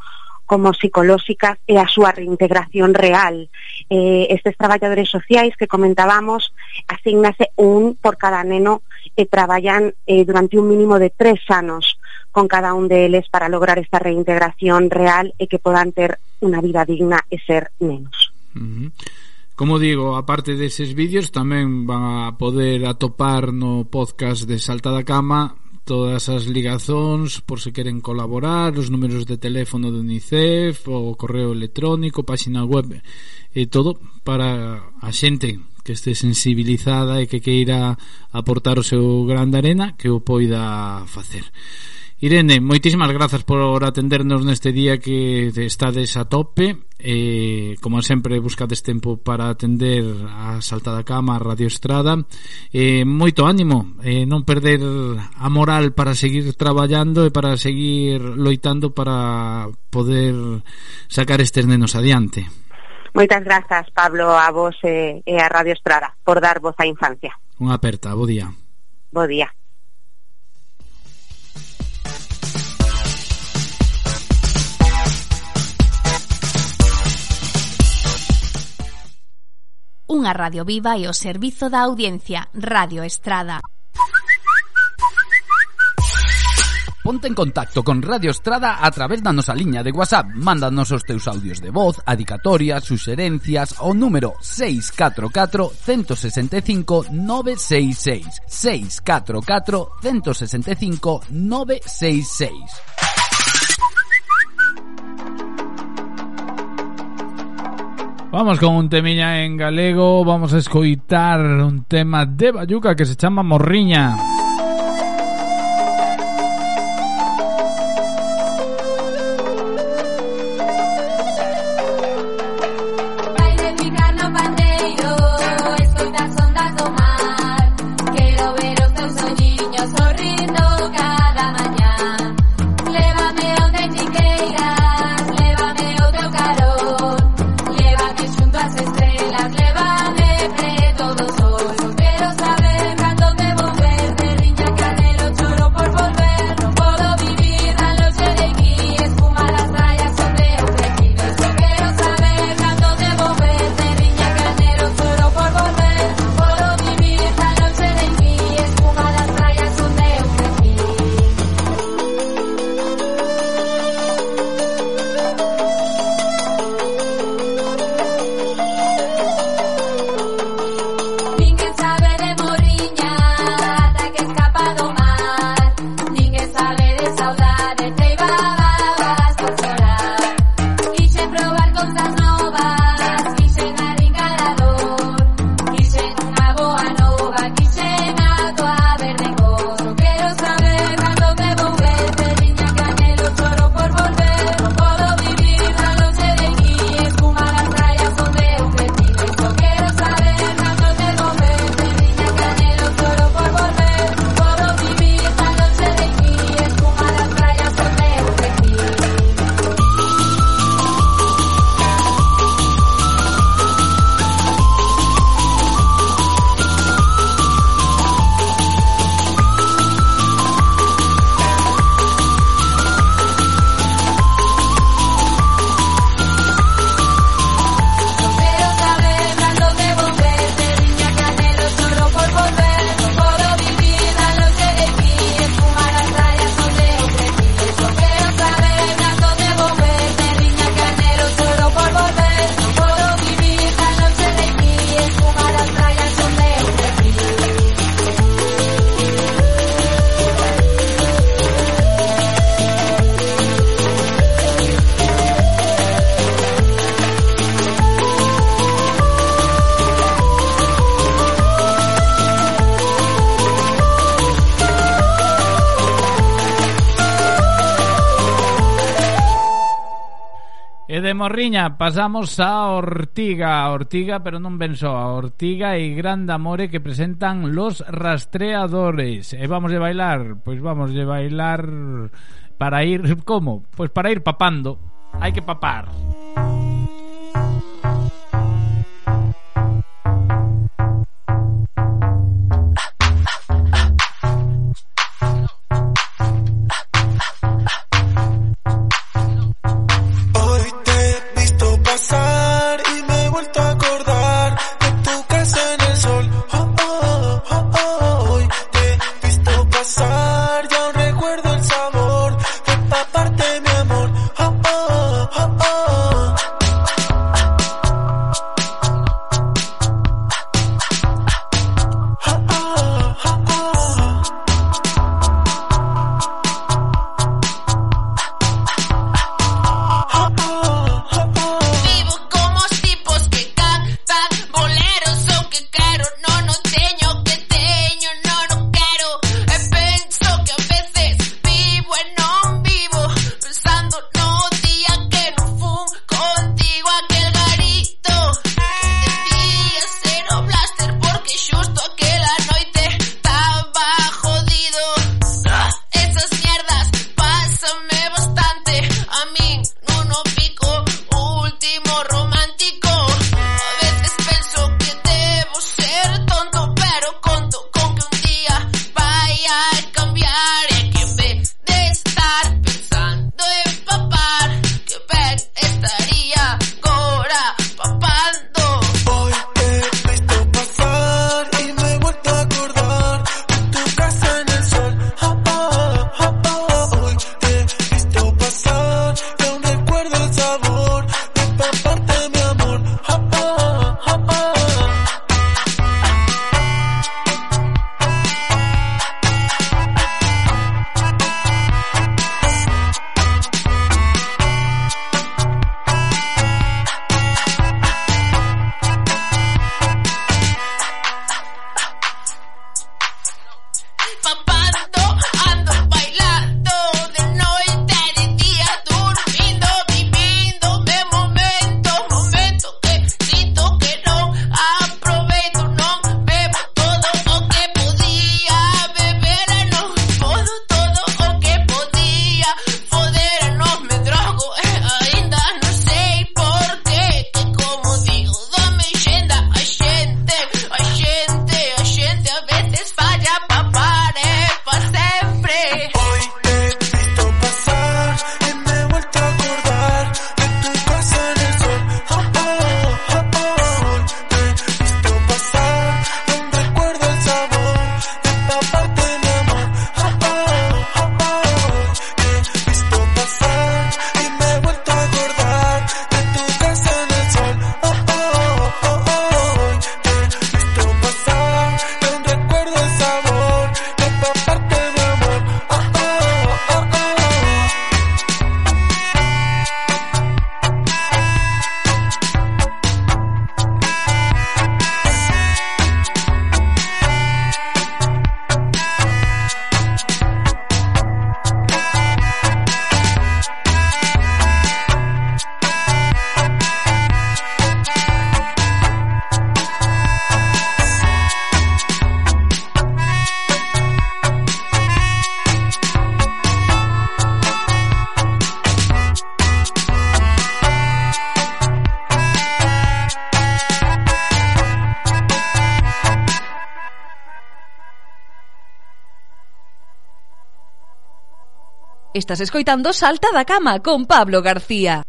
como psicolóxicas e a súa reintegración real. Eh, estes traballadores sociais que comentábamos asignase un por cada neno e traballan eh, durante un mínimo de tres anos con cada un deles para lograr esta reintegración real e que podan ter unha vida digna e ser nenos. Uh -huh. Como digo, aparte deses vídeos tamén van a poder atopar no podcast de Salta da Cama todas as ligazóns por se queren colaborar, os números de teléfono do UNICEF, o correo electrónico, páxina web e todo para a xente que este sensibilizada e que queira aportar o seu grande arena que o poida facer. Irene, moitísimas grazas por atendernos neste día que estades a tope. Eh, Como sempre buscades tempo para atender a Salta da Cama, a Radio Estrada. Eh, Moito ánimo, eh, non perder a moral para seguir traballando e para seguir loitando para poder sacar estes nenos adiante. Moitas grazas, Pablo, a vos e a Radio Estrada por dar voz á infancia. Unha aperta, bo día. Bo día. unha radio viva e o servizo da audiencia Radio Estrada. Ponte en contacto con Radio Estrada a través da nosa liña de WhatsApp. Mándanos os teus audios de voz, adicatorias, suxerencias ao número 644 165 966. 644 165 966. Vamos con un temiña en galego Vamos a escoitar un tema de Bayuca que se chama Morriña E de Morriña pasamos a Ortiga, Ortiga, pero non ben só, a Ortiga e Gran Amore que presentan Los Rastreadores. E vamos de bailar, pois vamos de bailar para ir como? Pois para ir papando. Hai que papar. Estás escoitando Salta da Cama con Pablo García.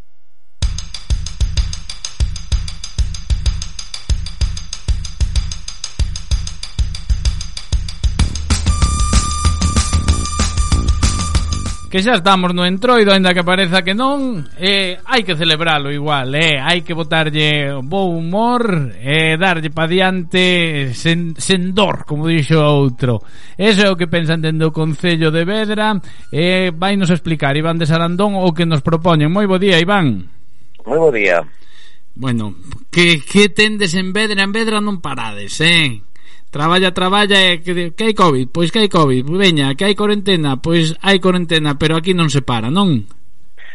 que xa estamos no entroido, aínda que pareza que non, eh, hai que celebralo igual, eh, hai que botarlle bo humor, eh, darlle pa diante sen, sen dor, como dixo outro. Eso é o que pensan dentro o Concello de Vedra, eh, vai nos explicar Iván de Sarandón o que nos propoñen. Moi bo día, Iván. Moi bo día. Bueno, que, que tendes en Vedra? En Vedra non parades, eh? Traballa, traballa e que, que hai Covid, pois que hai Covid, veña, que hai cuarentena, pois hai cuarentena, pero aquí non se para, non?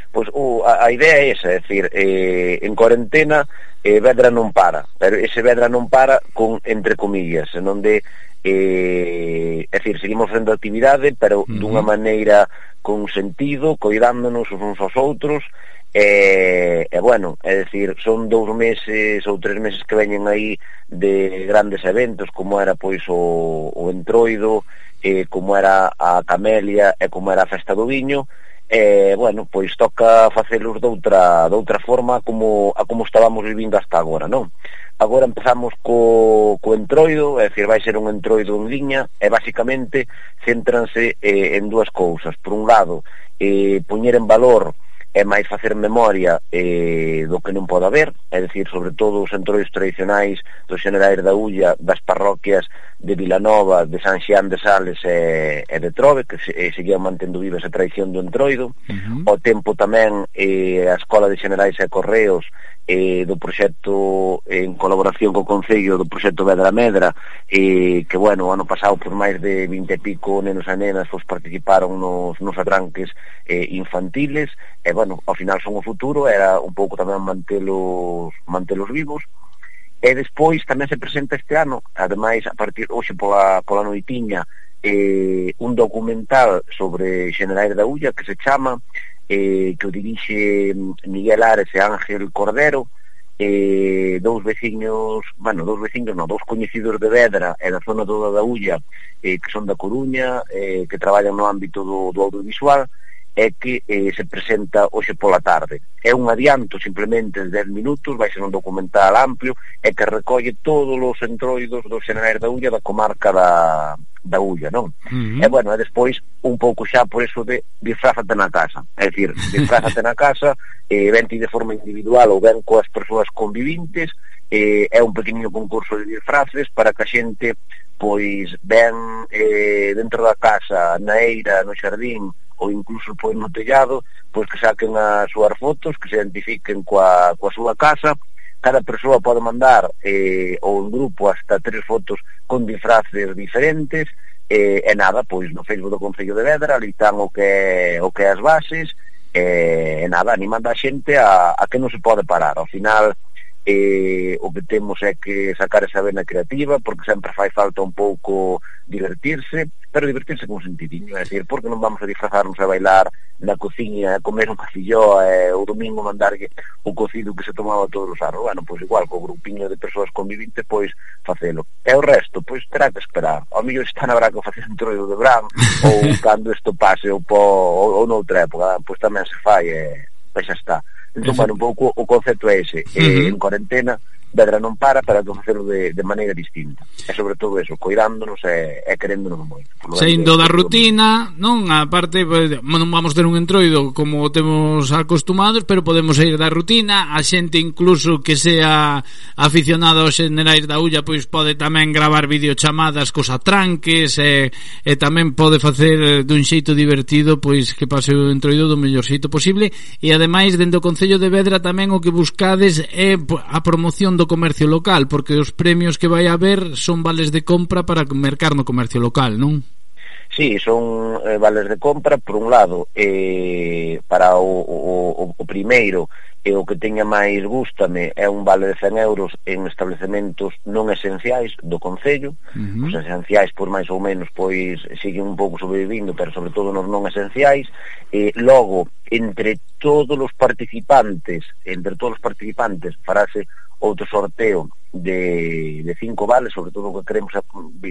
Pois o, a, a idea é esa, é dicir, eh, en cuarentena eh, Vedra non para, pero ese Vedra non para con entre comillas, en onde eh, é dicir, seguimos facendo actividade, pero uh -huh. dunha maneira con sentido, coidándonos uns aos outros E, e bueno, é dicir, son dous meses ou tres meses que veñen aí de grandes eventos, como era pois o, o Entroido, e como era a Camelia e como era a Festa do Viño, e bueno, pois toca facelos doutra, doutra forma como, a como estábamos vivindo hasta agora, non? Agora empezamos co, co entroido, é dicir, vai ser un entroido en liña, e basicamente céntranse eh, en dúas cousas. Por un lado, eh, poñer en valor é máis facer memoria eh, do que non pode haber, é dicir, sobre todo os entroios tradicionais dos generais da Ulla, das parroquias de Vilanova, de San Xián de Sales e, e de Trove, que se, e seguían mantendo viva esa tradición do entroido, uh -huh. o tempo tamén eh, a Escola de Generais e Correos eh, do proxecto en colaboración co Concello do proxecto Vedra Medra eh, que bueno, ano pasado por máis de 20 e pico nenos e nenas pues, participaron nos, nos atranques eh, infantiles e bueno, ao final son o futuro era un pouco tamén mantelos, mantelos vivos. E despois tamén se presenta este ano ademais a partir hoxe pola, pola noitiña eh, un documental sobre Generais da Ulla que se chama eh, que o dirixe mm, Miguel Ares e Ángel Cordero, eh, dous veciños, bueno, dous veciños, non, dous coñecidos de Vedra e da zona toda da Ulla, eh, que son da Coruña, eh, que traballan no ámbito do, do audiovisual, é que eh, se presenta hoxe pola tarde. É un adianto simplemente de 10 minutos, vai ser un documental amplio e que recolle todos os entroidos dos xenerais da Ulla da comarca da, da Ulla, non? Uh -huh. E bueno, e despois un pouco xa por eso de disfrázate na casa, é dicir, disfrázate na casa, eh, vente de forma individual ou ven coas persoas convivintes, eh, é un pequeniño concurso de disfraces para que a xente pois ben eh, dentro da casa, na eira, no xardín, ou incluso pois no tellado, pois que saquen as súas fotos, que se identifiquen coa, coa súa casa, cada persoa pode mandar eh, ou un grupo hasta tres fotos con disfraces diferentes, eh, e nada, pois no Facebook do Concello de Vedra, ali están o que, o que as bases, eh, e nada, animando a xente a, a que non se pode parar. Ao final, eh, o que temos é que sacar esa vena creativa porque sempre fai falta un pouco divertirse pero divertirse con sentidinho, é dicir, porque non vamos a disfrazarnos a bailar na cociña, a comer un filló e eh, o domingo mandarlle o cocido que se tomaba todos os anos. Bueno, pois igual, co grupiño de persoas convivinte pois facelo, e o resto pois terá que esperar, ao mellor está na braca facer un troido de bran ou cando isto pase ou, po, ou, ou noutra época, pois tamén se fai e, eh, xa está. Entón, bueno, un pouco o concepto é ese. Uh -huh. Eh, en cuarentena, Vedra non para para facelo de, de maneira distinta. E sobre todo eso, coidándonos e, e queréndonos moito. Saindo da rutina non? A parte, pues, non vamos ter un entroido como temos acostumados pero podemos sair da rutina. A xente incluso que sea aficionada aos generais da Ulla pois pode tamén gravar videochamadas cos atranques e, e tamén pode facer eh, dun xeito divertido pois que pase o entroido do mellor xeito posible. E ademais dentro do Concello de Vedra tamén o que buscades é a promoción do comercio local, porque os premios que vai haber son vales de compra para mercar no comercio local, non? Sí, son eh, vales de compra por un lado eh, para o, o, o primeiro e o que teña máis gústame é un vale de 100 euros en establecementos non esenciais do Concello uh -huh. os esenciais por máis ou menos pois siguen un pouco sobrevivindo pero sobre todo nos non esenciais e logo entre todos os participantes entre todos os participantes farase outro sorteo de, de cinco vales, sobre todo o que queremos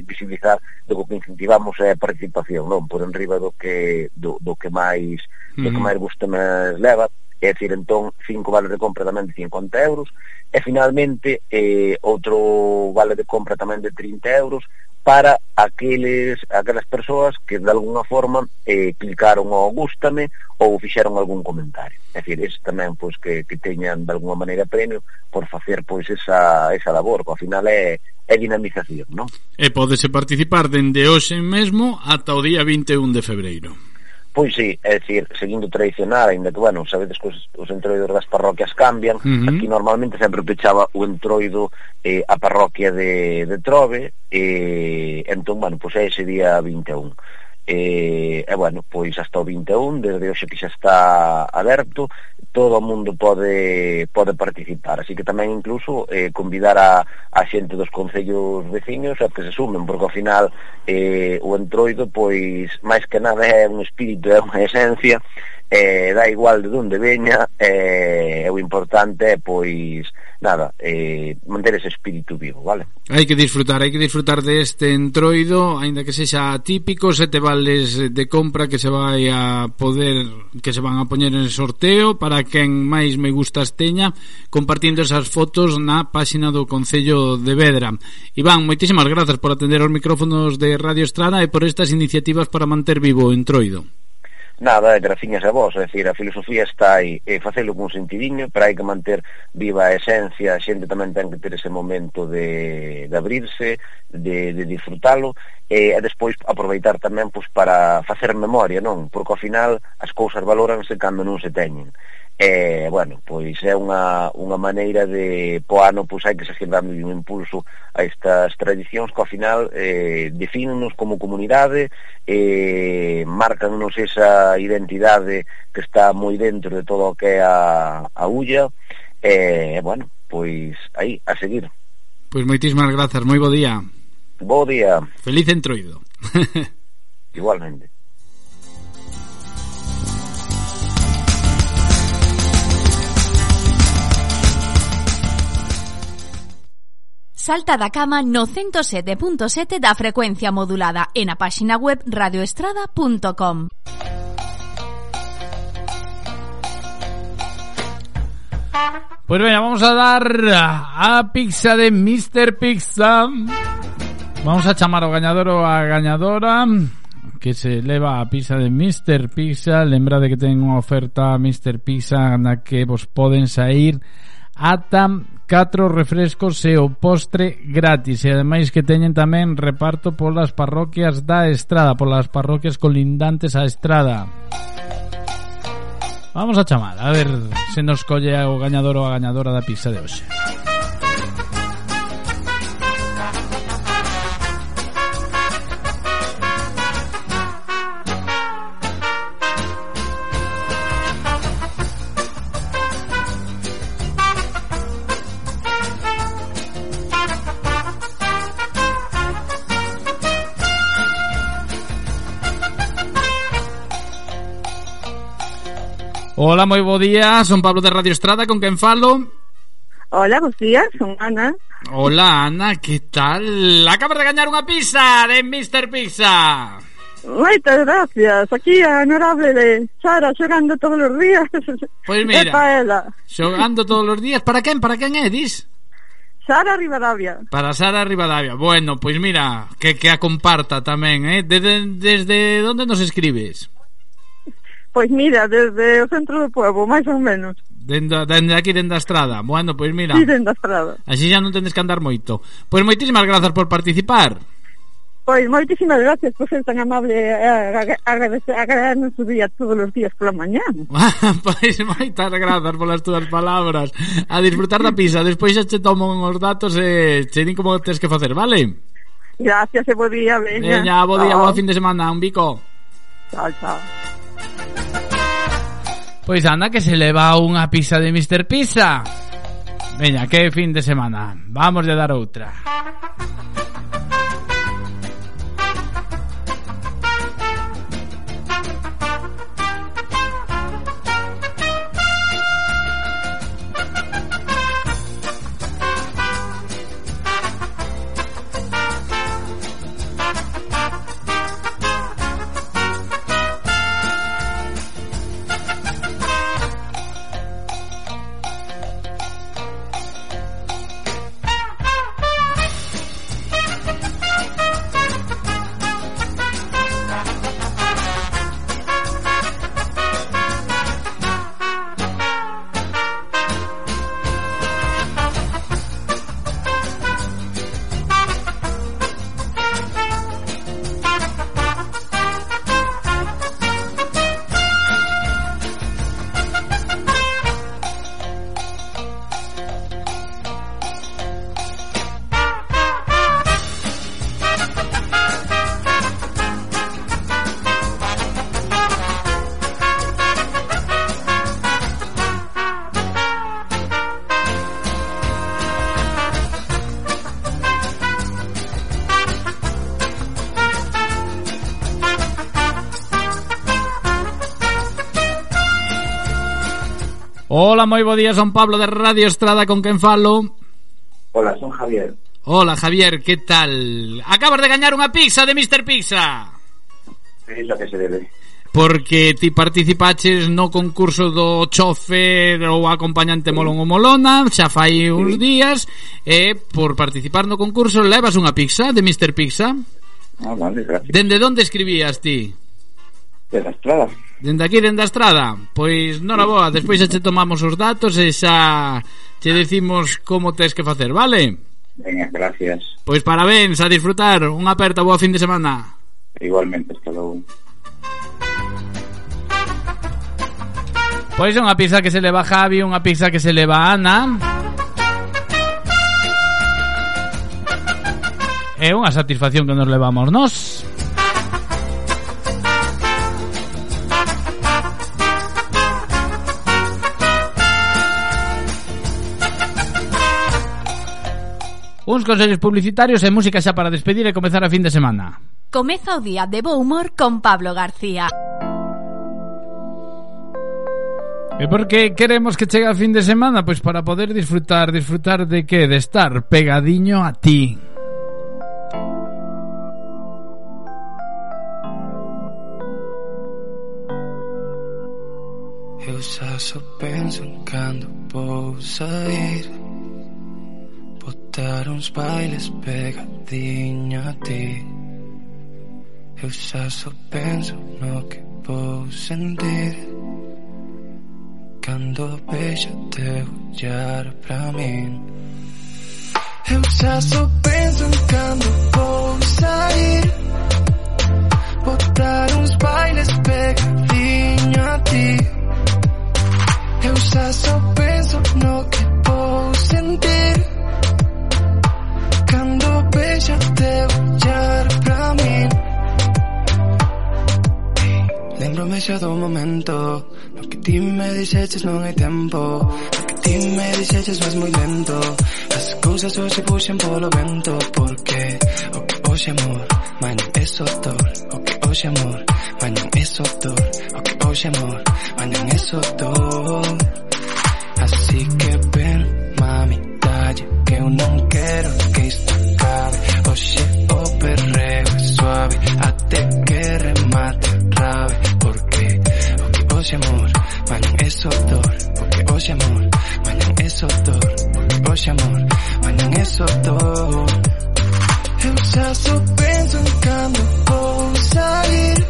visibilizar do que incentivamos é a participación, non? Por enriba do que do, do que máis uh -huh. do que máis gusta máis leva é dicir, entón, cinco vales de compra tamén de 50 euros, e finalmente eh, outro vale de compra tamén de 30 euros para aqueles, aquelas persoas que de alguna forma eh, clicaron ao gústame ou fixeron algún comentario. É dicir, ese tamén pois, que, que teñan de alguna maneira premio por facer pois, esa, esa labor, que ao final é, é dinamización, non? E podese participar dende hoxe mesmo ata o día 21 de febreiro. Pois sí, é dicir, seguindo tradicional, ainda que, bueno, sabedes que os, os entroidos das parroquias cambian, uh -huh. aquí normalmente sempre pechaba o entroido eh, a parroquia de, de Trove, e eh, entón, bueno, pois é ese día 21 e, e bueno, pois hasta o 21 desde hoxe que xa está aberto todo o mundo pode pode participar, así que tamén incluso eh, convidar a, a xente dos concellos veciños a que se sumen porque ao final eh, o entroido pois máis que nada é un espírito, é unha esencia eh, dá igual de onde veña eh, o importante é pois nada, eh, manter ese espírito vivo, vale? Hai que disfrutar, hai que disfrutar deste de entroido, aínda que sexa atípico, sete vales de compra que se vai a poder que se van a poñer en sorteo para quen máis me gustas teña, compartindo esas fotos na páxina do Concello de Vedra. Iván, moitísimas grazas por atender os micrófonos de Radio Estrada e por estas iniciativas para manter vivo o entroido nada, graciñas a vos, é dicir, a filosofía está aí, e facelo con sentidiño, pero hai que manter viva a esencia, a xente tamén ten que ter ese momento de, de abrirse, de, de disfrutalo, e, e despois aproveitar tamén pois, para facer memoria, non? Porque ao final as cousas valóranse cando non se teñen. E, bueno, pois é unha, unha maneira de po ano pois hai que seguir dando un impulso a estas tradicións que ao final eh, defínennos como comunidade eh, marcannos esa identidade que está moi dentro de todo o que é a, a Ulla eh, e, eh, bueno, pois aí, a seguir. Pois moitísimas grazas, moi bo día. Bo día. Feliz entroido. Igualmente. Salta da cama no 107.7 da frecuencia modulada e na páxina web radioestrada.com. Pues venga, vamos a dar a pizza de Mr. Pizza. Vamos a chamar ao gañador ou a gañadora que se leva a pizza de Mr. Pizza. Lembrade que ten unha oferta Mr. Pizza na que vos poden sair ata catro refrescos e o postre gratis e ademais que teñen tamén reparto polas parroquias da Estrada, polas parroquias colindantes á Estrada. Vamos a chamar, a ver se nos colle o gañador ou a gañadora da pizza de hoxe. Hola, moi bo día, son Pablo de Radio Estrada, con quen falo? Hola, bos días, son Ana. Hola, Ana, que tal? Acabas de gañar unha pizza de Mr. Pizza. Moitas gracias. Aquí a honorable de Sara xogando todos os días. Pois mira. É pa ela. Xogando todos os días. Para quen? Para quen é, dis? Sara Rivadavia. Para Sara Rivadavia. Bueno, pois mira, que, que a comparta tamén, eh? Desde, desde onde nos escribes? Pois mira, desde o centro do povo, máis ou menos. Dende, dende aquí, dende a estrada. Bueno, pois mira. Sí, dende a estrada. Así xa non tendes que andar moito. Pois moitísimas grazas por participar. Pois moitísimas gracias por ser tan amable agradecer agradecernos o día todos os días pola mañá. Ah, pois moitas grazas polas túas palabras. A disfrutar da pisa Despois xa che toman os datos e che din como tens que facer, vale? Gracias e bo día, veña. Veña, bo día, oh. bo fin de semana. Un bico. Chao, chao. Pois anda que se leva unha pizza de Mr. Pizza. Veña, que fin de semana. Vamos de dar outra. Hola, moi bo día, son Pablo de Radio Estrada, con quen falo? Hola, son Javier. Hola, Javier, que tal? Acabas de gañar unha pizza de Mr. Pizza. É iso que se debe porque ti participaches no concurso do chofer ou acompañante molón ou molona xa fai uns días e por participar no concurso levas unha pizza de Mr. Pizza ah, vale, gracias. dende onde escribías ti? de la estrada Dende aquí, dende a estrada. Pois non a boa, despois xa che tomamos os datos E xa che decimos como tes que facer, vale? Venga, gracias. Pois parabéns, a disfrutar. Unha aperta, boa fin de semana. Igualmente, hasta logo. Pois é unha pizza que se leva a Javi, unha pizza que se leva a Ana. É unha satisfacción que nos levamos nós Uns consellos publicitarios e música xa para despedir e comezar a fin de semana. Comeza o día de bo humor con Pablo García. E por que queremos que chegue a fin de semana? Pois para poder disfrutar, disfrutar de que? De estar pegadiño a ti. Eu xa só penso en cando vou sair Botar uns bailes pegadinho a ti. Eu xa só penso no que vou sentir. Cando vexa teu olhar pra min Eu xa só penso en cando vou sair. Botar uns bailes pegadinho a ti. Eu xa só penso no que vou sentir Cando vexa teu olhar pra min Lembrome xa momento. No que ti me dixeches non hai tempo No que ti me dixeches vas moi lento. As cousas hoxe puxen polo vento. Porque o que amor Mañan é só dor O que amor Mañan é só dor O que amor Mañan é só dor Así que ven, mami, dalle Que eu non noche o perreo suave hasta que remate rave porque porque hoy amor mañana es odor porque hoy amor mañana es odor porque hoy amor mañana es odor eu já sou penso quando vou sair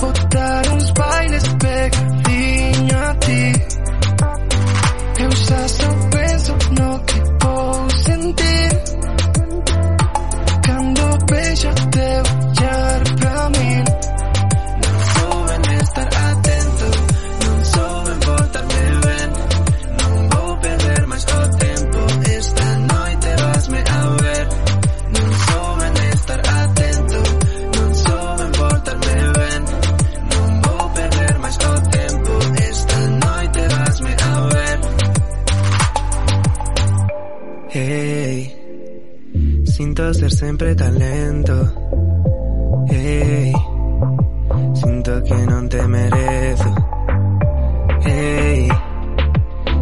botar uns bailes pegadinho a ti. Eu já sou ella te voy a arrepentir. Sinto ser sempre talento Hey Sinto que non te merezo. Hey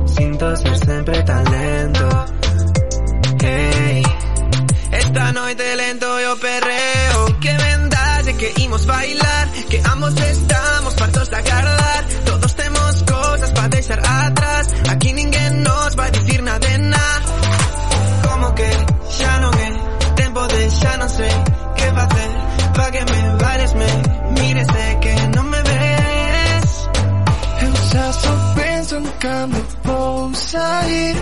Sinto ser sempre talento Hey Esta noite lento e o perreo. Que vendalle que imos bailar Que ambos estamos fartos de agardar Todos temos cosas pa deixar atrás. Aquí ninguén nos mírame, mírese que no me ves. Eu já só penso no cama, vou sair.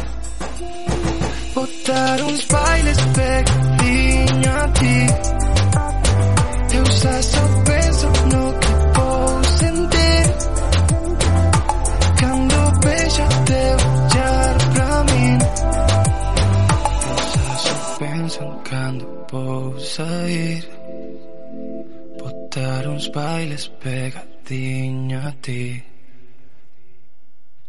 Vou dar uns bailes pertinho a ti. Eu já só bailes pegadiño a ti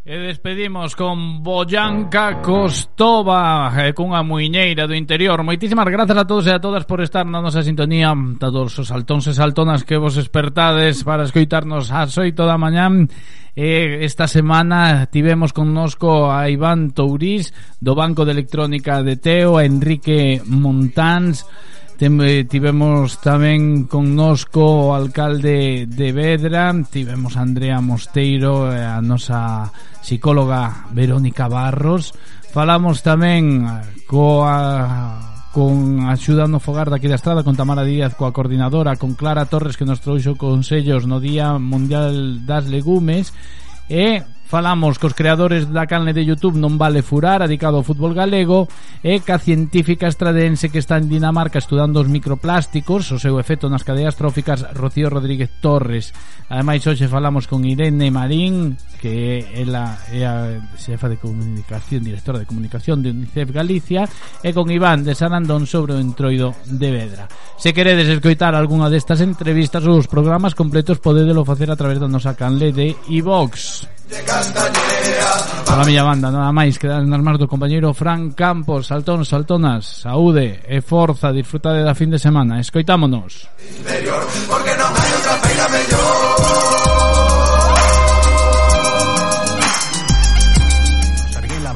E despedimos con Boyanca Costova eh, cunha muiñeira do interior. Moitísimas grazas a todos e a todas por estar na nosa sintonía, a todos os saltóns e saltonas que vos espertades para escoitarnos ás 8 da mañán. E esta semana tivemos connosco a Iván Tourís do Banco de Electrónica de Teo, a Enrique Montáns, Tem, eh, tivemos tamén connosco o alcalde de Vedra, tivemos a Andrea Mosteiro, eh, a nosa psicóloga Verónica Barros. Falamos tamén eh, coa con axuda no fogar daqui da estrada con Tamara Díaz coa coordinadora con Clara Torres que nos trouxo consellos no Día Mundial das Legumes e Falamos cos creadores da canle de Youtube Non Vale Furar, adicado ao fútbol galego, e ca científica estradense que está en Dinamarca estudando os microplásticos, o seu efecto nas cadeas tróficas Rocío Rodríguez Torres. Ademais, hoxe falamos con Irene Marín, que ela é a xefa de comunicación, directora de comunicación de UNICEF Galicia, e con Iván de San Andón sobre o entroido de Vedra. Se queredes escoitar algunha destas entrevistas ou os programas completos, podedelo facer a través da nosa canle de iVox. Para a miña banda, nada máis que dar nas mans do compañeiro Fran Campos. Saltón, saltonas, saúde e forza Disfrutade da fin de semana, escoitámonos. Interior, porque non hai outra feira mellor.